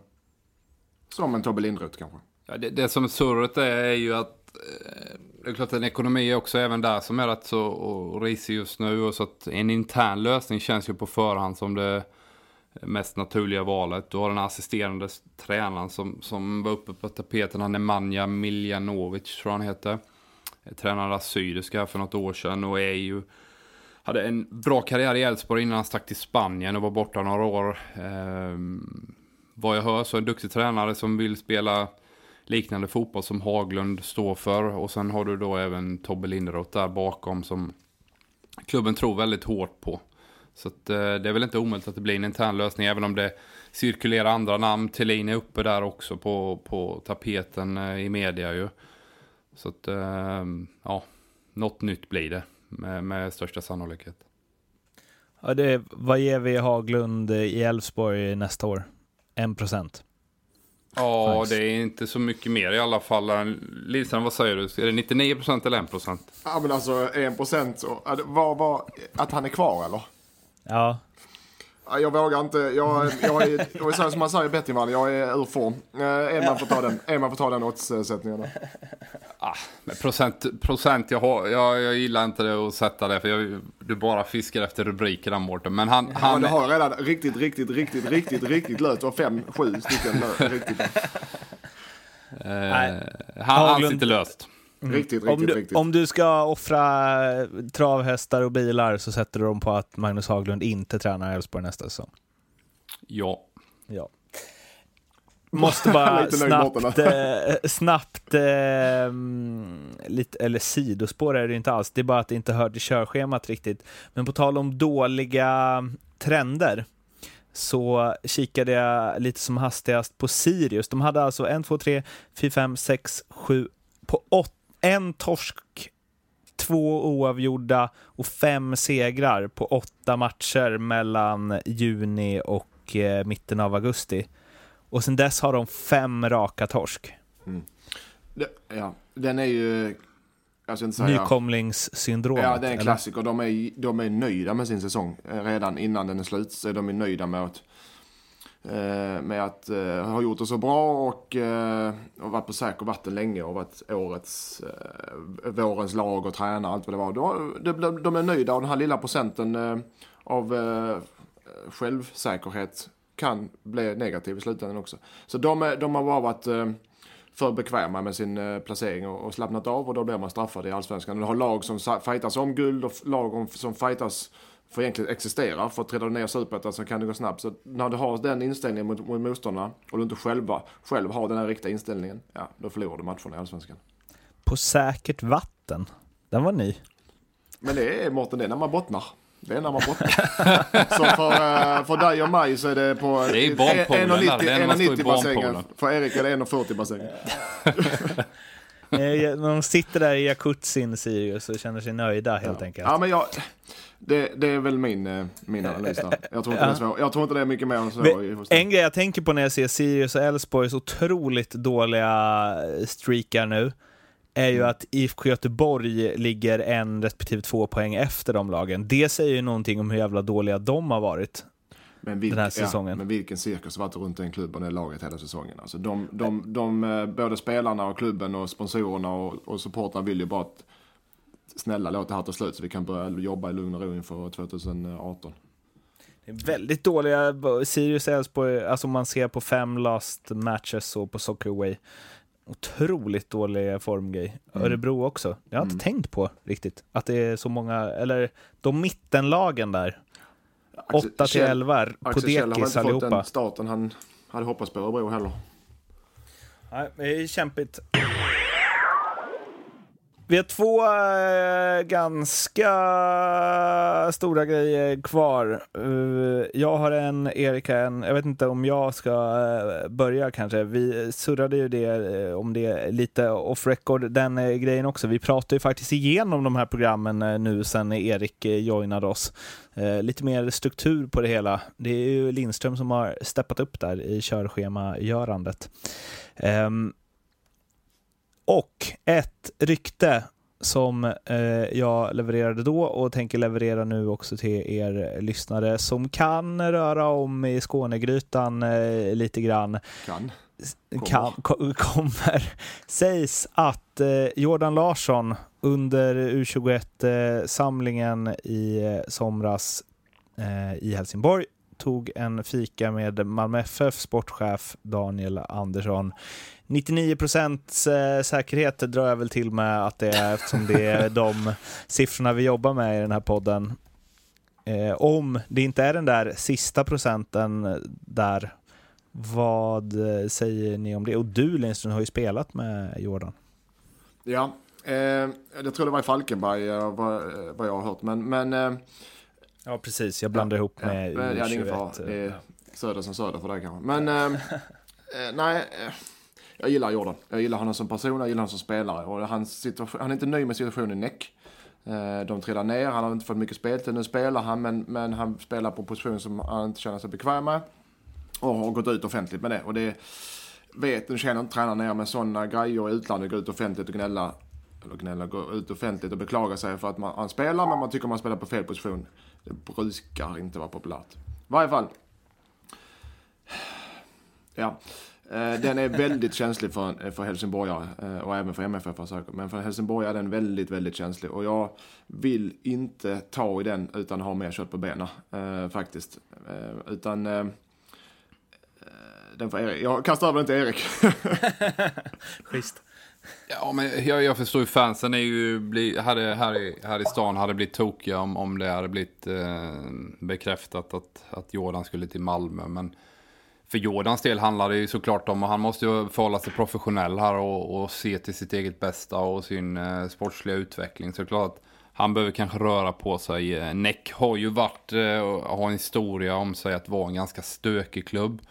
Som en Tobbe Lindroth kanske. Ja, det, det som är surret är, är ju att eh, det är klart att en ekonomi är också även där som är rätt så risig just nu. Och så att en intern lösning känns ju på förhand som det mest naturliga valet. Du har den assisterande tränaren som, som var uppe på tapeten. Han är Manja Miljanovic tror han heter. Tränade Assyriska för något år sedan och är ju hade en bra karriär i Elfsborg innan han stack till Spanien och var borta några år. Eh, vad jag hör så är en duktig tränare som vill spela liknande fotboll som Haglund står för. Och sen har du då även Tobbe Linderoth där bakom som klubben tror väldigt hårt på. Så att, eh, det är väl inte omöjligt att det blir en intern lösning även om det cirkulerar andra namn. Thelin är uppe där också på, på tapeten eh, i media ju. Så att, eh, ja, något nytt blir det med, med största sannolikhet. Ja, det, vad ger vi Haglund i Elfsborg nästa år? En procent? Ja, nice. det är inte så mycket mer i alla fall. Lisen, vad säger du? Är det 99 procent eller 1 procent? Ja, men alltså 1 procent. Att han är kvar eller? Ja. Jag vågar inte. Jag, jag är, så som man säger bettingvall, jag är ur form. Eh, en man får ta den, en man får ta den oddssättningen. Ah, procent, procent jag, har, jag, jag gillar inte det att sätta det, för jag, du bara fiskar efter rubriker där Mårten. Men han... Ja, han... du har redan riktigt, riktigt, riktigt, riktigt, riktigt löst. Du har fem, sju stycken riktigt. Eh, han, han sitter löst. Mm. Riktigt, om, riktigt, du, riktigt. om du ska offra travhästar och bilar så sätter du dem på att Magnus Haglund inte tränar Elfsborg nästa säsong. Ja. Ja. Måste bara (laughs) snabbt, eh, snabbt eh, lite, eller sidospår är det inte alls, det är bara att det inte hör till körschemat riktigt. Men på tal om dåliga trender så kikade jag lite som hastigast på Sirius. De hade alltså 1, 2, 3, 4, 5, 6, 7 på 8 en torsk, två oavgjorda och fem segrar på åtta matcher mellan juni och eh, mitten av augusti. Och sen dess har de fem raka torsk. Mm. Det, ja, den är ju... Jag inte säga, Nykomlingssyndromet. Ja, det är en klassiker. De är, de är nöjda med sin säsong. Redan innan den är slut så är de nöjda med att Eh, Eh, med att uh, ha gjort det så bra och, uh, och varit på säker vatten länge och varit årets, uh, vårens lag och tränare allt vad det var. De, de, är nöjda och den här lilla procenten av självsäkerhet kan bli negativ i slutändan också. Så de, de har bara varit för bekväma med sin placering och, och slappnat av och då blir man straffad i allsvenskan. Du har lag som fightas om guld och lag som fightas för egentligen existera. För att träda ner i superettan så kan det gå snabbt. Så när du har den inställningen mot, mot motståndarna och du inte själva, själv har den här riktiga inställningen, ja, då förlorar du matcherna i Allsvenskan. På säkert vatten. Den var ny. Men det är Mårten, det är när man bottnar. Det är när man borta. (laughs) så för, eh, för dig och mig så är det på Det är i barnpoolen där, det är när man står i 1,90 bassängen. För Erik är det 1,40 bassängen. (laughs) Eh, De sitter där i jacuzzin, Sirius, och känner sig nöjda helt enkelt. Ja, men jag, det, det är väl min, eh, min analys där. Jag tror, inte (laughs) det är jag tror inte det är mycket mer än så. En grej jag tänker på när jag ser Sirius och Elfsborgs otroligt dåliga streakar nu är ju Mm. att IFK Göteborg ligger en respektive två poäng efter de lagen. Det säger ju någonting om hur jävla dåliga de har varit. Men, vilk, den här säsongen. Ja, men vilken cirkus har varit runt den klubben och det laget hela säsongen. Alltså de, de, de, eh, både spelarna och klubben och sponsorerna och, och supportrarna vill ju bara att snälla låt det här ta slut så vi kan börja jobba i lugn och ro inför 2018. Det är väldigt dåliga, Sirius Elfsborg, alltså om man ser på fem last matches och på Soccerway. Otroligt dålig formgrej. Mm. Örebro också. Jag har inte tänkt på riktigt att det är så många, eller de mittenlagen där. 8 till 11, på Axel Kjell har väl dekis inte fått allihopa. den starten han hade hoppats på Örebro heller. Nej, det är kämpigt. Vi har två äh, ganska stora grejer kvar. Uh, jag har en, Erik har en. Jag vet inte om jag ska uh, börja kanske. Vi surrade ju det, uh, om det lite off record, den grejen också. Vi pratade ju faktiskt igenom de här programmen nu sen Erik joinade oss. Lite mer struktur på det hela. Det är ju Lindström som har steppat upp där i körschemagörandet. Um, och ett rykte som eh, jag levererade då och tänker leverera nu också till er lyssnare som kan röra om i Skånegrytan eh, lite grann. Kan. Kan, ko- kommer. (laughs) Sägs att eh, Jordan Larsson under U21-samlingen i somras i Helsingborg tog en fika med Malmö FF sportchef Daniel Andersson. 99 procents eh, säkerhet drar jag väl till med att det är eftersom det är (laughs) de siffrorna vi jobbar med i den här podden. Eh, om det inte är den där sista procenten där, vad eh, säger ni om det? Och du Lindström har ju spelat med Jordan. Ja, eh, jag tror det var i Falkenberg eh, vad, vad jag har hört. Men, men eh, Ja, precis. Jag blandar ihop med men, ja, det är ingen fara. U21. Det är söder som söder för dig kanske. Men eh, (laughs) eh, nej, eh, jag gillar Jordan. Jag gillar honom som person, jag gillar honom som spelare. Och hans situation, han är inte nöjd med situationen i Näck. Eh, De trillar ner, han har inte fått mycket speltid. Nu spelar han, men, men han spelar på en position som han inte känner sig bekväm med. Och har gått ut offentligt med det. Och det vet, nu känner inte tränaren ner med sådana grejer i utlandet, gå ut offentligt och gnälla. Eller gnälla, gå ut offentligt och beklaga sig för att man, man spelar, men man tycker man spelar på fel position. Det brukar inte vara populärt. I varje fall. Ja. Eh, den är väldigt känslig för, för helsingborgare eh, och även för MFF säkert. Men för helsingborgare är den väldigt, väldigt känslig. Och jag vill inte ta i den utan ha mer kött på benen eh, faktiskt. Eh, utan eh, eh den får Erik. Jag kastar över den till Erik. (laughs) Schysst. Ja, men jag, jag förstår ju fansen är ju, bli, hade, här, i, här i stan hade blivit tokiga om, om det hade blivit eh, bekräftat att, att Jordan skulle till Malmö. Men för Jordans del handlar det ju såklart om att han måste ju förhålla sig professionell här och, och se till sitt eget bästa och sin eh, sportsliga utveckling. Så det är klart att han behöver kanske röra på sig. Eh, Neck har ju varit eh, har en historia om sig att vara en ganska stökig klubb.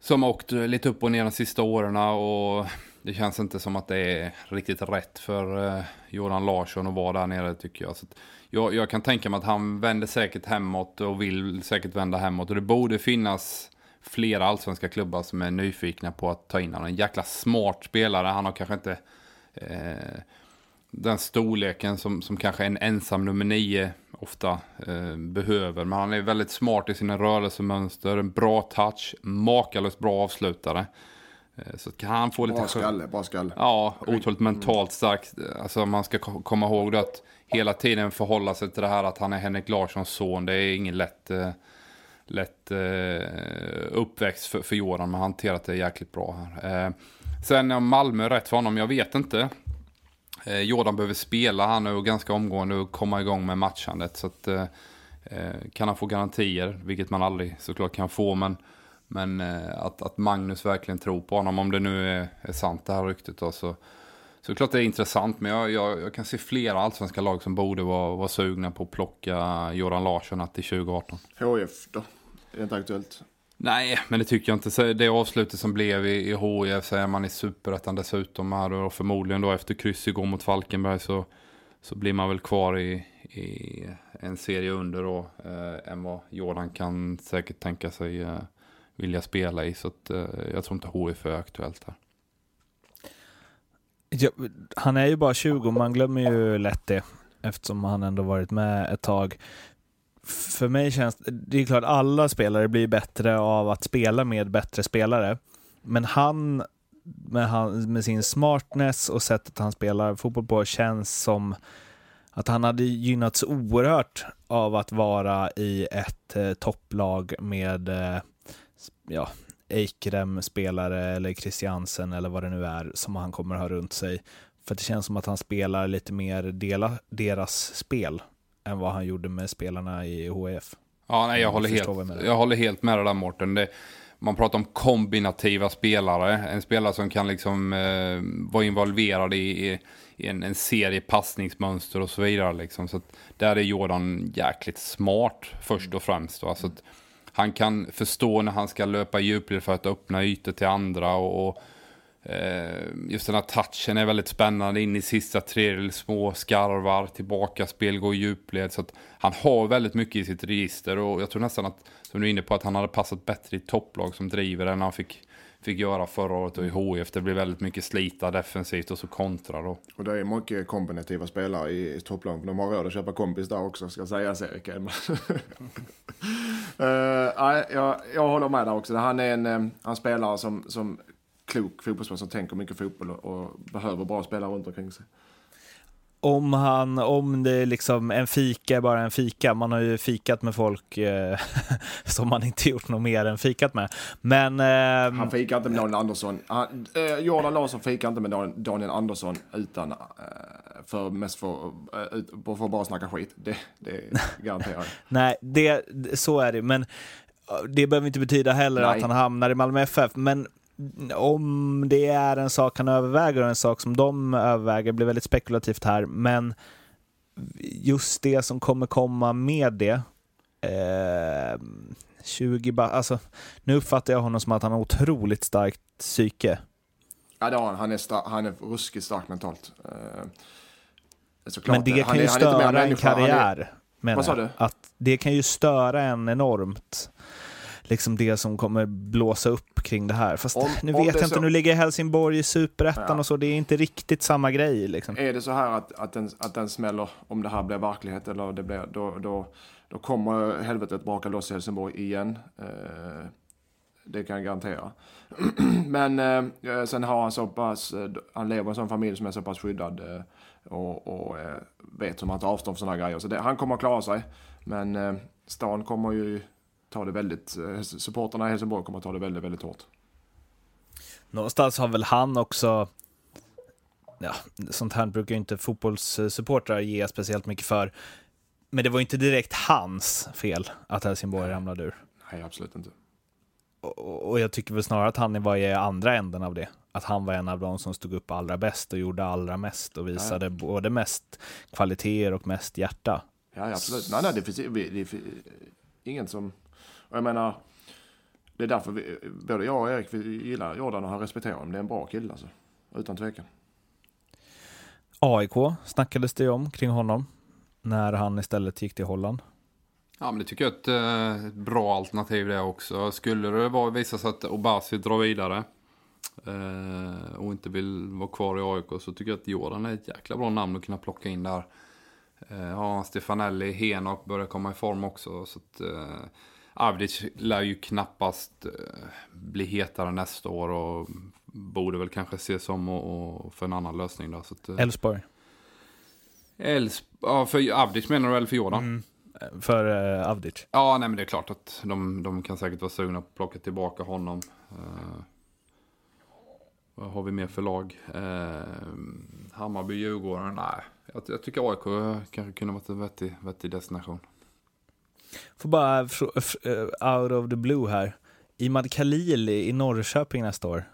Som har åkt eh, lite upp och ner de sista åren och det känns inte som att det är riktigt rätt för eh, Jordan Larsson att vara där nere tycker jag. Så att jag. Jag kan tänka mig att han vänder säkert hemåt och vill säkert vända hemåt. Och det borde finnas flera allsvenska klubbar som är nyfikna på att ta in honom. En jäkla smart spelare. Han har kanske inte eh, den storleken som, som kanske en ensam nummer nio ofta eh, behöver. Men han är väldigt smart i sina rörelsemönster, en bra touch, makalöst bra avslutare. Eh, så kan han få lite... Bra skalle, bra skalle. Ja, otroligt mentalt stark. Alltså man ska ko- komma ihåg det att hela tiden förhålla sig till det här att han är Henrik Larssons son. Det är ingen lätt, eh, lätt eh, uppväxt för, för Jordan, men han hanterat det jäkligt bra här. Sen om Malmö är rätt för honom, jag vet inte. Jordan behöver spela han nu ganska omgående och komma igång med matchandet. Så att, kan han få garantier, vilket man aldrig såklart kan få, men, men eh, att, att Magnus verkligen tror på honom, om det nu är, är sant det här ryktet då, så, så klart det är intressant, men jag, jag, jag kan se flera allsvenska lag som borde vara, vara sugna på att plocka Göran Larsson till 2018. HF då? Är det inte aktuellt? Nej, men det tycker jag inte. Så det avslutet som blev i, i HIF så är man i superettan dessutom här och förmodligen då efter kryss igår mot Falkenberg så, så blir man väl kvar i, i en serie under då eh, än vad Jordan kan säkert tänka sig eh, vilja spela i. Så att, eh, jag tror inte HIF är aktuellt här. Ja, han är ju bara 20, man glömmer ju lätt det eftersom han ändå varit med ett tag. För mig känns det är klart alla spelare blir bättre av att spela med bättre spelare. Men han med, han, med sin smartness och sättet han spelar fotboll på känns som att han hade gynnats oerhört av att vara i ett eh, topplag med eh, ja, Eikrem-spelare eller Christiansen eller vad det nu är som han kommer ha runt sig. För det känns som att han spelar lite mer dela, deras spel än vad han gjorde med spelarna i HF. Ja, nej, jag, håller helt, jag håller helt med dig där Mårten. Det, man pratar om kombinativa spelare. En spelare som kan liksom eh, vara involverad i, i, i en, en, serie passningsmönster och så vidare. Liksom. Så där är Jordan jäkligt smart först och främst. Då. Alltså att han kan förstå när han ska löpa djupled för att öppna ytor till andra. och, och eh, just den här touchen är väldigt spännande in i sista tredjedel, små skarvar, tillbaka spel, går djupled. Så att han har väldigt mycket i sitt register och jag tror nästan att, som du är inne på, att han hade passat bättre i topplag som driver än han fick, fick göra förra året och i HIF. Det blir väldigt mycket slita defensivt och så kontra då. Och det är mycket kombinativa spelare i, i topplag. De har råd att köpa kompis där också, ska sägas Erik. uh, (laughs) jag, jag håller med där också. Han är en eh, en spelare som, som klok fotbollsspelare som tänker mycket fotboll och, och behöver bra spelare runt omkring sig. Om, han, om det är liksom en fika är bara en fika, man har ju fikat med folk eh, (laughs) som man inte gjort något mer än fikat med. Men... Eh, han fikar inte med Daniel Andersson. Han, eh, Jordan Larsson fikar inte med Daniel Andersson utan eh, för mest för, eh, för att bara snacka skit. Det, det garanterar jag. (laughs) Nej, det, så är det. Men eh, det behöver inte betyda heller Nej. att han hamnar i Malmö FF. Men om det är en sak han överväger och en sak som de överväger blir väldigt spekulativt här, men just det som kommer komma med det. Eh, 20 alltså, nu uppfattar jag honom som att han har otroligt starkt psyke. Ja, det har han. Han är, star- han är ruskigt stark mentalt. Eh, men det kan ju störa en karriär. Vad sa du? Att det kan ju störa en enormt liksom det som kommer blåsa upp kring det här. Fast om, nu vet jag inte, så... nu ligger Helsingborg i superettan ja. och så, det är inte riktigt samma grej. Liksom. Är det så här att, att, den, att den smäller, om det här blir verklighet, eller det blir, då, då, då kommer helvetet braka loss i Helsingborg igen. Eh, det kan jag garantera. (clears throat) Men eh, sen har han så pass, eh, han lever i en sån familj som är så pass skyddad eh, och, och eh, vet hur man tar avstånd från sådana grejer. Så det, han kommer att klara sig. Men eh, stan kommer ju ta det väldigt, eh, supporterna i Helsingborg kommer att ta det väldigt, väldigt hårt. Någonstans har väl han också, ja, sånt här brukar ju inte fotbollssupportrar ge speciellt mycket för. Men det var ju inte direkt hans fel att Helsingborg ramlade ur. Nej, absolut inte. Och, och jag tycker väl snarare att han var i andra änden av det. Att han var en av de som stod upp allra bäst och gjorde allra mest och visade ja. både mest kvaliteter och mest hjärta. Ja, absolut. Nej, nej, det finns, det finns ingen som och jag menar, det är därför vi, både jag och Erik vi gillar Jordan och han respekterar honom. Det är en bra kille alltså. Utan tvekan. AIK snackades det om kring honom när han istället gick till Holland. Ja, men det tycker jag är ett, ett eh, bra alternativ det också. Skulle det vara, visa sig att Obasi drar vidare eh, och inte vill vara kvar i AIK så tycker jag att Jordan är ett jäkla bra namn att kunna plocka in där. Eh, ja, Stefanelli, Henok börjar komma i form också. Så att, eh, Avdic lär ju knappast eh, bli hetare nästa år och borde väl kanske ses om och, och för en annan lösning. Så eh, Elfsborg? Ja, för Avdic menar du eller för Jordan? Mm. För uh, Avdic? Ja, nej men det är klart att de, de kan säkert vara sugna på att plocka tillbaka honom. Uh, vad har vi mer för lag? Uh, Hammarby, Djurgården? Nej, jag, jag tycker AIK kanske kunde varit en vettig, vettig destination. Får bara uh, out of the blue här. Imad Khalil i Norrköping nästa år.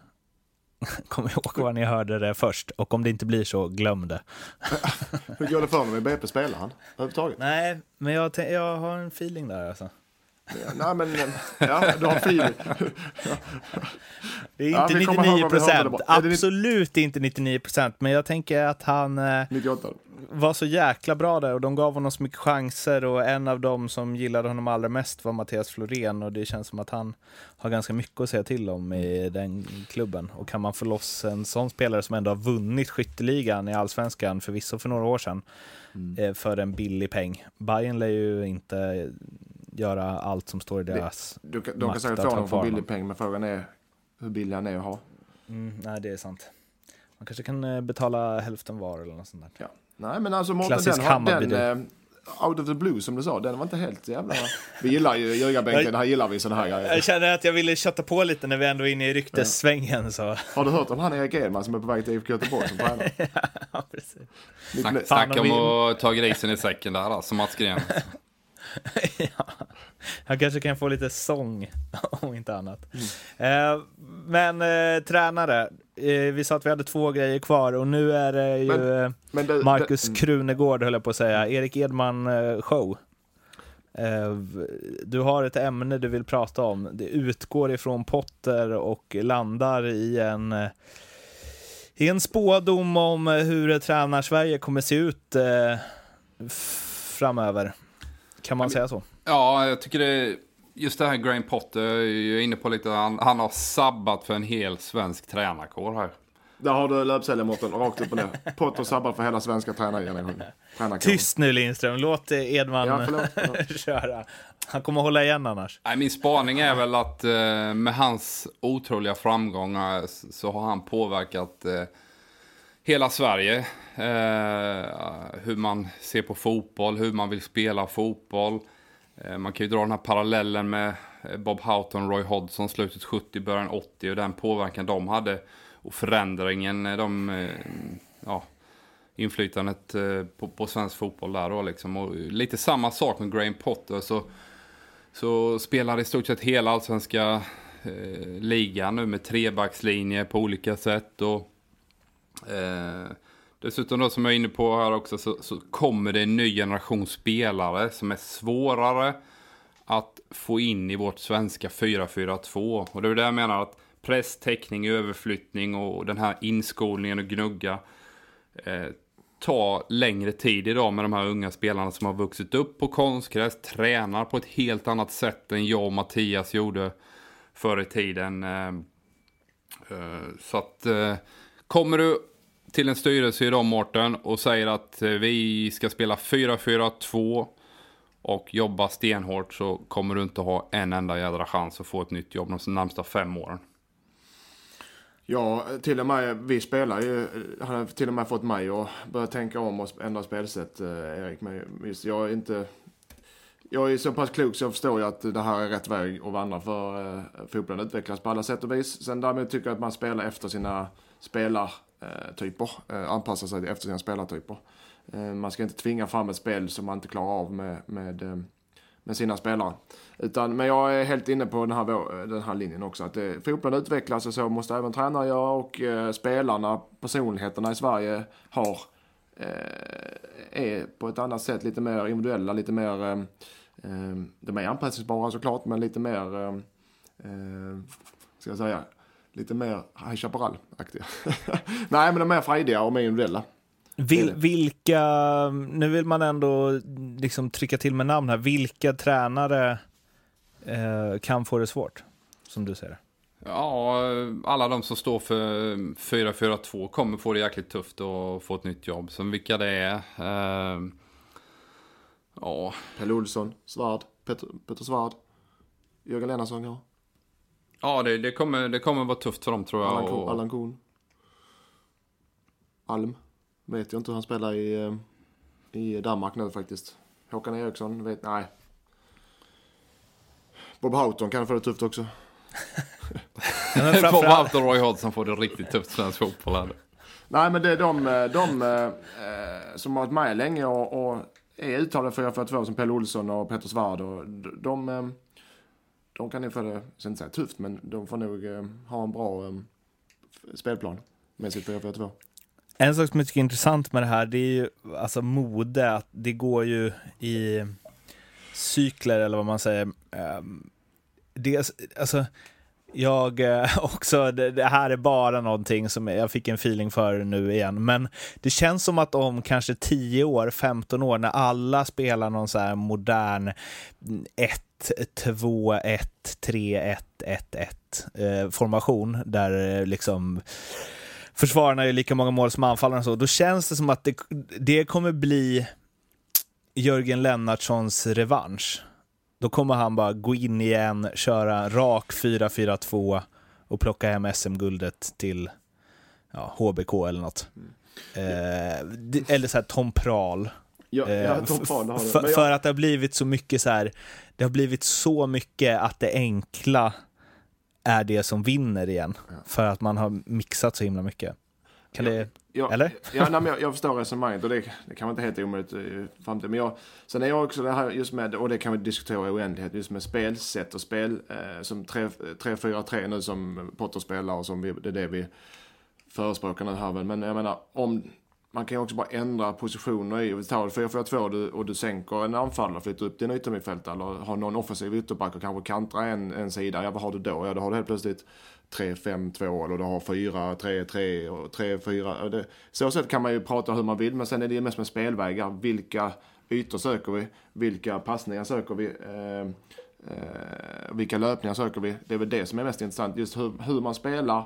(laughs) Kom ihåg var ni hörde det först. Och om det inte blir så, glöm det. (laughs) Hur går det för honom i BP? Spelar han överhuvudtaget? Nej, men jag, jag har en feeling där alltså. Ja, nej, men ja, du har feeling. Det är Ja, inte ihåg 99 vad vi hörde det procent. Absolut inte 99 procent. Men jag tänker att han eh, 98. var så jäkla bra där och de gav honom så mycket chanser och en av dem som gillade honom allra mest var Mattias Florén och det känns som att han har ganska mycket att säga till om i den klubben. Och kan man få loss en sån spelare som ändå har vunnit skytteligan i allsvenskan, förvisso för några år sedan, eh, för en billig peng. Bayern lär ju inte göra allt som står i deras... Du, kan- de kan säkert få honom för billig peng, men frågan är hur billig han är att ha. Mm, nej, det är sant. Man kanske kan eh, betala hälften var eller något sånt där. Ja. Nej, men alltså Mårten, Klassisk den, den Hammarby-deal. eh, out of the blue som du sa, den var inte helt jävla... Vi gillar ju ljugarbänken, (laughs) här gillar vi sådana här grejer. Jag känner att jag ville kötta på lite när vi ändå är inne i ryktessvängen. Så. Har du hört om han Erik Edman som är på väg till IFK Göteborg som tränare? (laughs) ja, precis. Snacka om om att ta grisen i säcken där alltså, Mats Gren. (laughs) (laughs) ja. Han kanske kan få lite sång, (laughs) om inte annat. Eh, men eh, tränare, eh, vi sa att vi hade två grejer kvar och nu är det ju Men- eh, Men det, Marcus det, Krunegård, höll jag på att säga. Erik Edman eh, show. Eh, du har ett ämne du vill prata om. Det utgår ifrån Potter och landar i en, i en spådom om hur tränar-Sverige kommer se ut framöver. Kan man säga så? Ja, jag tycker det just det här Graham Potter, jag är inne på lite, han, han har sabbat för en hel svensk tränarkår här. Där har du löpsedeln Mårten, rakt upp och ner. Potter sabbar för hela svenska tränargenerationen. Tyst nu Lindström, låt eh, Edman Ja, förlåt. förlåt. (laughs) köra. Han kommer hålla igen annars. Nej, min spaning är väl att eh, med hans otroliga framgångar så har han påverkat eh, hela Sverige. Eh, hur man ser på fotboll, hur man vill spela fotboll. Eh, man kan ju dra den här parallellen med eh, Bob Houghton, Roy Hodgson, slutet 70, början 80 och den påverkan de hade. Och förändringen, eh, de, eh, ja, inflytandet eh, på, på svensk fotboll där då liksom. Och lite samma sak med Graham Potter. Så så spelar i stort sett hela allsvenska eh, ligan nu med trebackslinje på olika sätt. Och, eh, dessutom då som jag är inne på här också så, så kommer det en ny generation spelare som är svårare att få in i vårt svenska 4-4-2. Och det är det jag menar att press, täckning, överflyttning och den här inskolningen och gnugga eh, tar längre tid idag med de här unga spelarna som har vuxit upp på konstgräs, tränar på ett helt annat sätt än jag och Mattias gjorde förr i tiden. Eh, eh, Så att eh, kommer du till en styrelse idag Mårten och säger att eh, vi ska spela 4-4-2 och jobba stenhårt så kommer du inte ha en enda jädra chans att få ett nytt jobb de närmsta fem åren. Ja, till och med, vi spelar ju, han har till och med fått mig att börja tänka om och ändra spelsätt, eh, Erik. Men visst, jag är inte, jag är så pass klok så jag förstår ju att det här är rätt väg att vandra för eh, fotbollen utvecklas på alla sätt och vis. Sen därmed tycker jag att man spelar efter sina Eh, spelartyper, eh, anpassa sig efter sina spelartyper. Eh, man ska inte tvinga fram ett spel som man inte klarar av med, med med sina spelare. Utan, men jag är helt inne på den här, den här linjen också. Att fotbollen utvecklas och så måste även tränare göra och eh, spelarna, personligheterna i Sverige har eh, är på ett annat sätt lite mer individuella, lite mer eh, de är anpassningsbara såklart, men lite mer eh, ska jag säga, lite mer High Chaparral-aktiga. (laughs) Nej, men de är frejdiga och mer individuella. Vil, vilka, nu vill man ändå liksom trycka till med namn här, vilka tränare eh, kan få det svårt, som du ser det? Ja, alla de som står för 4-4-2 kommer få det jäkligt tufft att få ett nytt jobb. Sen vilka det är. Eh, ja, Pelle Olsson, Svärd, Peter, Peter Svärd, Jörgen Lennartsson ja. Ja det, det, kommer, det kommer vara tufft för dem tror jag. Allan, Och- Allan Kuhn. Alm. Vet jag inte hur han spelar i, eh, i Danmark nu faktiskt. Håkan Eriksson, vet, nej. Bob Houghton kan få det tufft också. (laughs) Bob Houghton och Roy Hodgson får det riktigt tufft svensk fotboll. Här. Nej men det är de, eh, de eh, eh, som har varit med länge och, och är uttalade 4-4-2 som Pelle Olsson och Peter Svärd. Och de, de, de kan ju få det, jag ska inte säga tufft, men de får nog eh, ha en bra, eh, spelplan med sitt 4-4-2. En sak som jag tycker är intressant med det här, det är ju alltså mode, att det går ju i cykler eller vad man säger. Ehm, det, alltså, jag eh, (laughs) också, det, det, här är bara någonting som jag fick en feeling för nu igen, men det känns som att om kanske 10 år, 15 år, när alla spelar någon så här modern ett 2, 1, 3, 1, 1, 1 eh, formation, där liksom försvararna gör lika många mål som anfallarna, så, då känns det som att det, det kommer bli Jörgen Lennartssons revansch. Då kommer han bara gå in igen, köra rak 4-4-2 och plocka hem SM-guldet till ja, HBK eller något. Mm. Eh, eller så här Tom Prahl. Ja, ja, Tom Prahl har det. För, jag... för att det har blivit så mycket så här, det har blivit så mycket att det enkla är det som vinner igen. Ja. För att man har mixat så himla mycket. Kan ja, det, ja, eller? Ja, nej, (laughs) jag, jag förstår resonemanget och det, det kan inte helt omöjligt i framtiden. Men jag, sen är jag också det här just med, och det kan vi diskutera i oändlighet, just med spelsätt och spel eh, som 3-4-3 nu som Potter spelar och som vi, det är det vi förespråkar nu här. Men jag menar, om man kan ju också bara ändra positioner i. Vi tar 4-4-2 och du, och du sänker en anfallare, flyttar upp din yttermittfältare eller har någon offensiv ytterback och kanske kantrar en, en sida. Ja, vad har du då? Ja, då har du helt plötsligt 3-5-2 eller du har 4-3-3 och 3-4. Så sätt kan man ju prata hur man vill, men sen är det ju mest med spelvägar. Vilka ytor söker vi? Vilka passningar söker vi? Eh, eh, vilka löpningar söker vi? Det är väl det som är mest intressant. Just hur, hur man spelar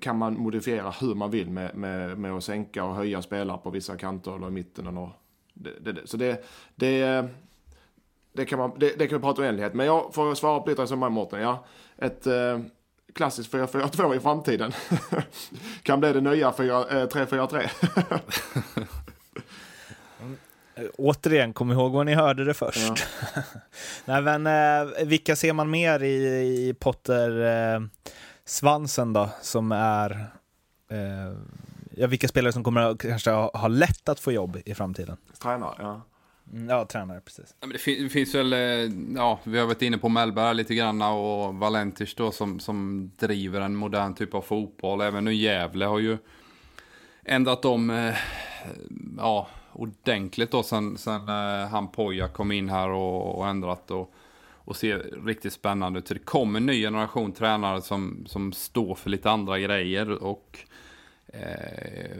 kan man modifiera hur man vill med, med, med att sänka och höja spelare på vissa kanter eller i mitten. Eller, det, det, så det, det, det, kan man, det, det kan vi prata oändlighet. Men jag får svara på ditt resonemang Mårten. Ja, ett eh, klassiskt 4-4-2 i framtiden (laughs) kan bli det nya 3-4-3. (laughs) Återigen, kom ihåg var ni hörde det först. Ja. (laughs) Nej, men, eh, vilka ser man mer i, i Potter? Eh, svansen då, som är eh, ja, vilka spelare som kommer att kanske ha, ha lätt att få jobb i framtiden. Tränare, ja. Mm, ja, tränare, precis. Ja, men det, fin det, finns väl, eh, ja, vi har varit inne på Mellberg lite grann och Valentish då som, som driver en modern typ av fotboll. Även nu Gävle har ju ändrat om, eh, ja, ordentligt då sen, sen eh, han Poja kom in här och, och ändrat. Och, och ser riktigt spännande ut. Så det kommer en ny generation tränare som, som står för lite andra grejer. Och eh,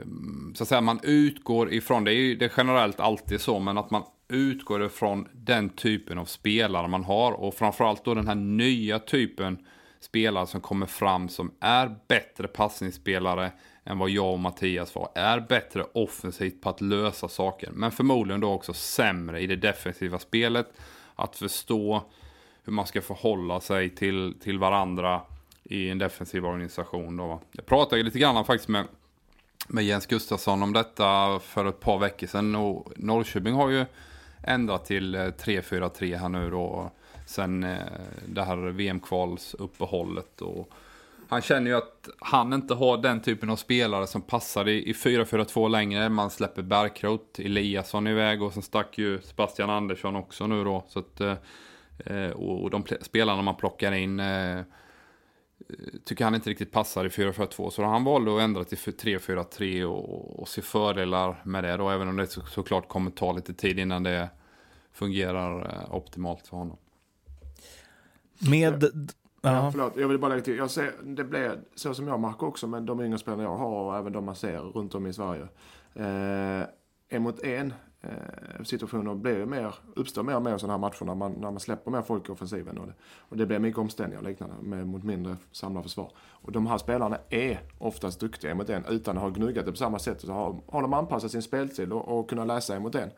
så att säga, man utgår ifrån, det är ju det är generellt alltid så, men att man utgår ifrån den typen av spelare man har. Och framförallt då den här nya typen spelare som kommer fram som är bättre passningsspelare än vad jag och Mattias var. Är bättre offensivt på att lösa saker. Men förmodligen då också sämre i det defensiva spelet. Att förstå hur man ska förhålla sig till, till varandra i en defensiv organisation. Då. Jag pratade lite grann faktiskt med, med Jens Gustafsson om detta för ett par veckor sedan. Och Norrköping har ju ändrat till eh, 3-4-3 här nu då. Sen eh, det här VM-kvalsuppehållet. Och han känner ju att han inte har den typen av spelare som passar i, i 4-4-2 längre. Man släpper Bärkroth, Eliasson iväg och sen stack ju Sebastian Andersson också nu då. Så att Eh, och de spelarna man plockar in eh, tycker han inte riktigt passar i 4-4-2. Så han valde att ändra till 3-4-3 och, och se fördelar med det då. Även om det så, såklart kommer ta lite tid innan det fungerar eh, optimalt för honom. Med... Ja, ja, förlåt, jag vill bara lägga till. Jag ser, det blir så som jag märker också med de yngre spelarna jag har och även de man ser runt om i Sverige. Eh, en mot en eh, Eh, situationer blir mer, uppstår mer och mer sådana här matcher när man, när man släpper mer folk i offensiven. Och det, och det blir mycket omställningar och liknande med, mot mindre samlade försvar. Och de här spelarna är oftast duktiga mot en utan att ha gnuggat det på samma sätt. Så har, har de anpassat sin spelstil och, och kunnat läsa emot en.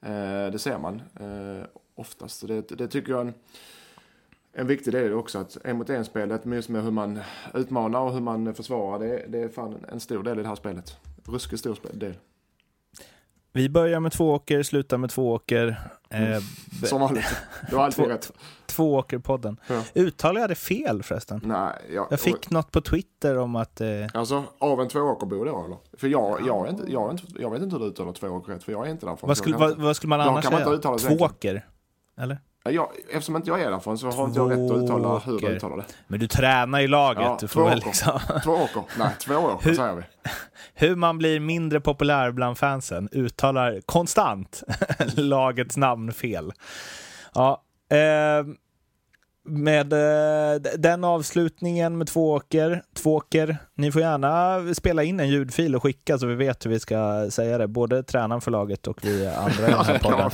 Eh, det ser man eh, oftast. Så det, det tycker jag är en, en viktig del också att en mot en spelet just med hur man utmanar och hur man försvarar det, det är fan en stor del i det här spelet. Ruskigt stor del. Vi börjar med två åker, slutar med två åker. Mm. Som vanligt. Du har alltid rätt. Två åker-podden. Ja. Uttalade jag det fel förresten? Nej. Jag, jag fick och, något på Twitter om att... Eh... Alltså, av en tvååkerbo då eller? För jag, jag, är inte, jag, är inte, jag vet inte hur du uttalar tvååker rätt, för jag är inte där. Vad skulle, vad, vad skulle man annars säga? Tvååker? Eller? Jag, eftersom inte jag är därifrån så har inte jag rätt att uttala hur jag uttalar det. Men du tränar i laget, Ja, du får väl två liksom... Två åker. Nej, två (laughs) åker Hur- säger vi. (laughs) Hur man blir mindre populär bland fansen, uttalar konstant (laughs) lagets namn fel. Ja, eh, med eh, den avslutningen med två åker, två åker, ni får gärna spela in en ljudfil och skicka så vi vet hur vi ska säga det, både tränaren för laget och vi andra i den här (laughs) podden.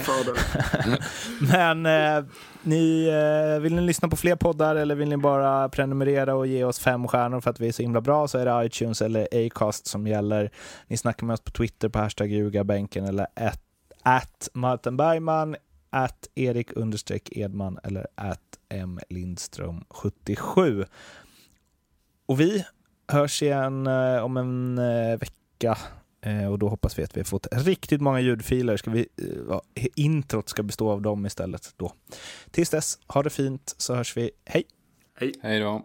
(laughs) Men eh, ni, eh, vill ni lyssna på fler poddar eller vill ni bara prenumerera och ge oss fem stjärnor för att vi är så himla bra så är det iTunes eller Acast som gäller. Ni snackar med oss på Twitter på hashtag ljugarbänken eller at, at Martin Bergman, at Erik understreck Edman eller at M Lindström 77. Och vi hörs igen eh, om en eh, vecka Eh, och då hoppas vi att vi har fått riktigt många ljudfiler. Ska vi, ja, introt ska bestå av dem istället då. Tills dess, ha det fint så hörs vi. Hej! Hej då.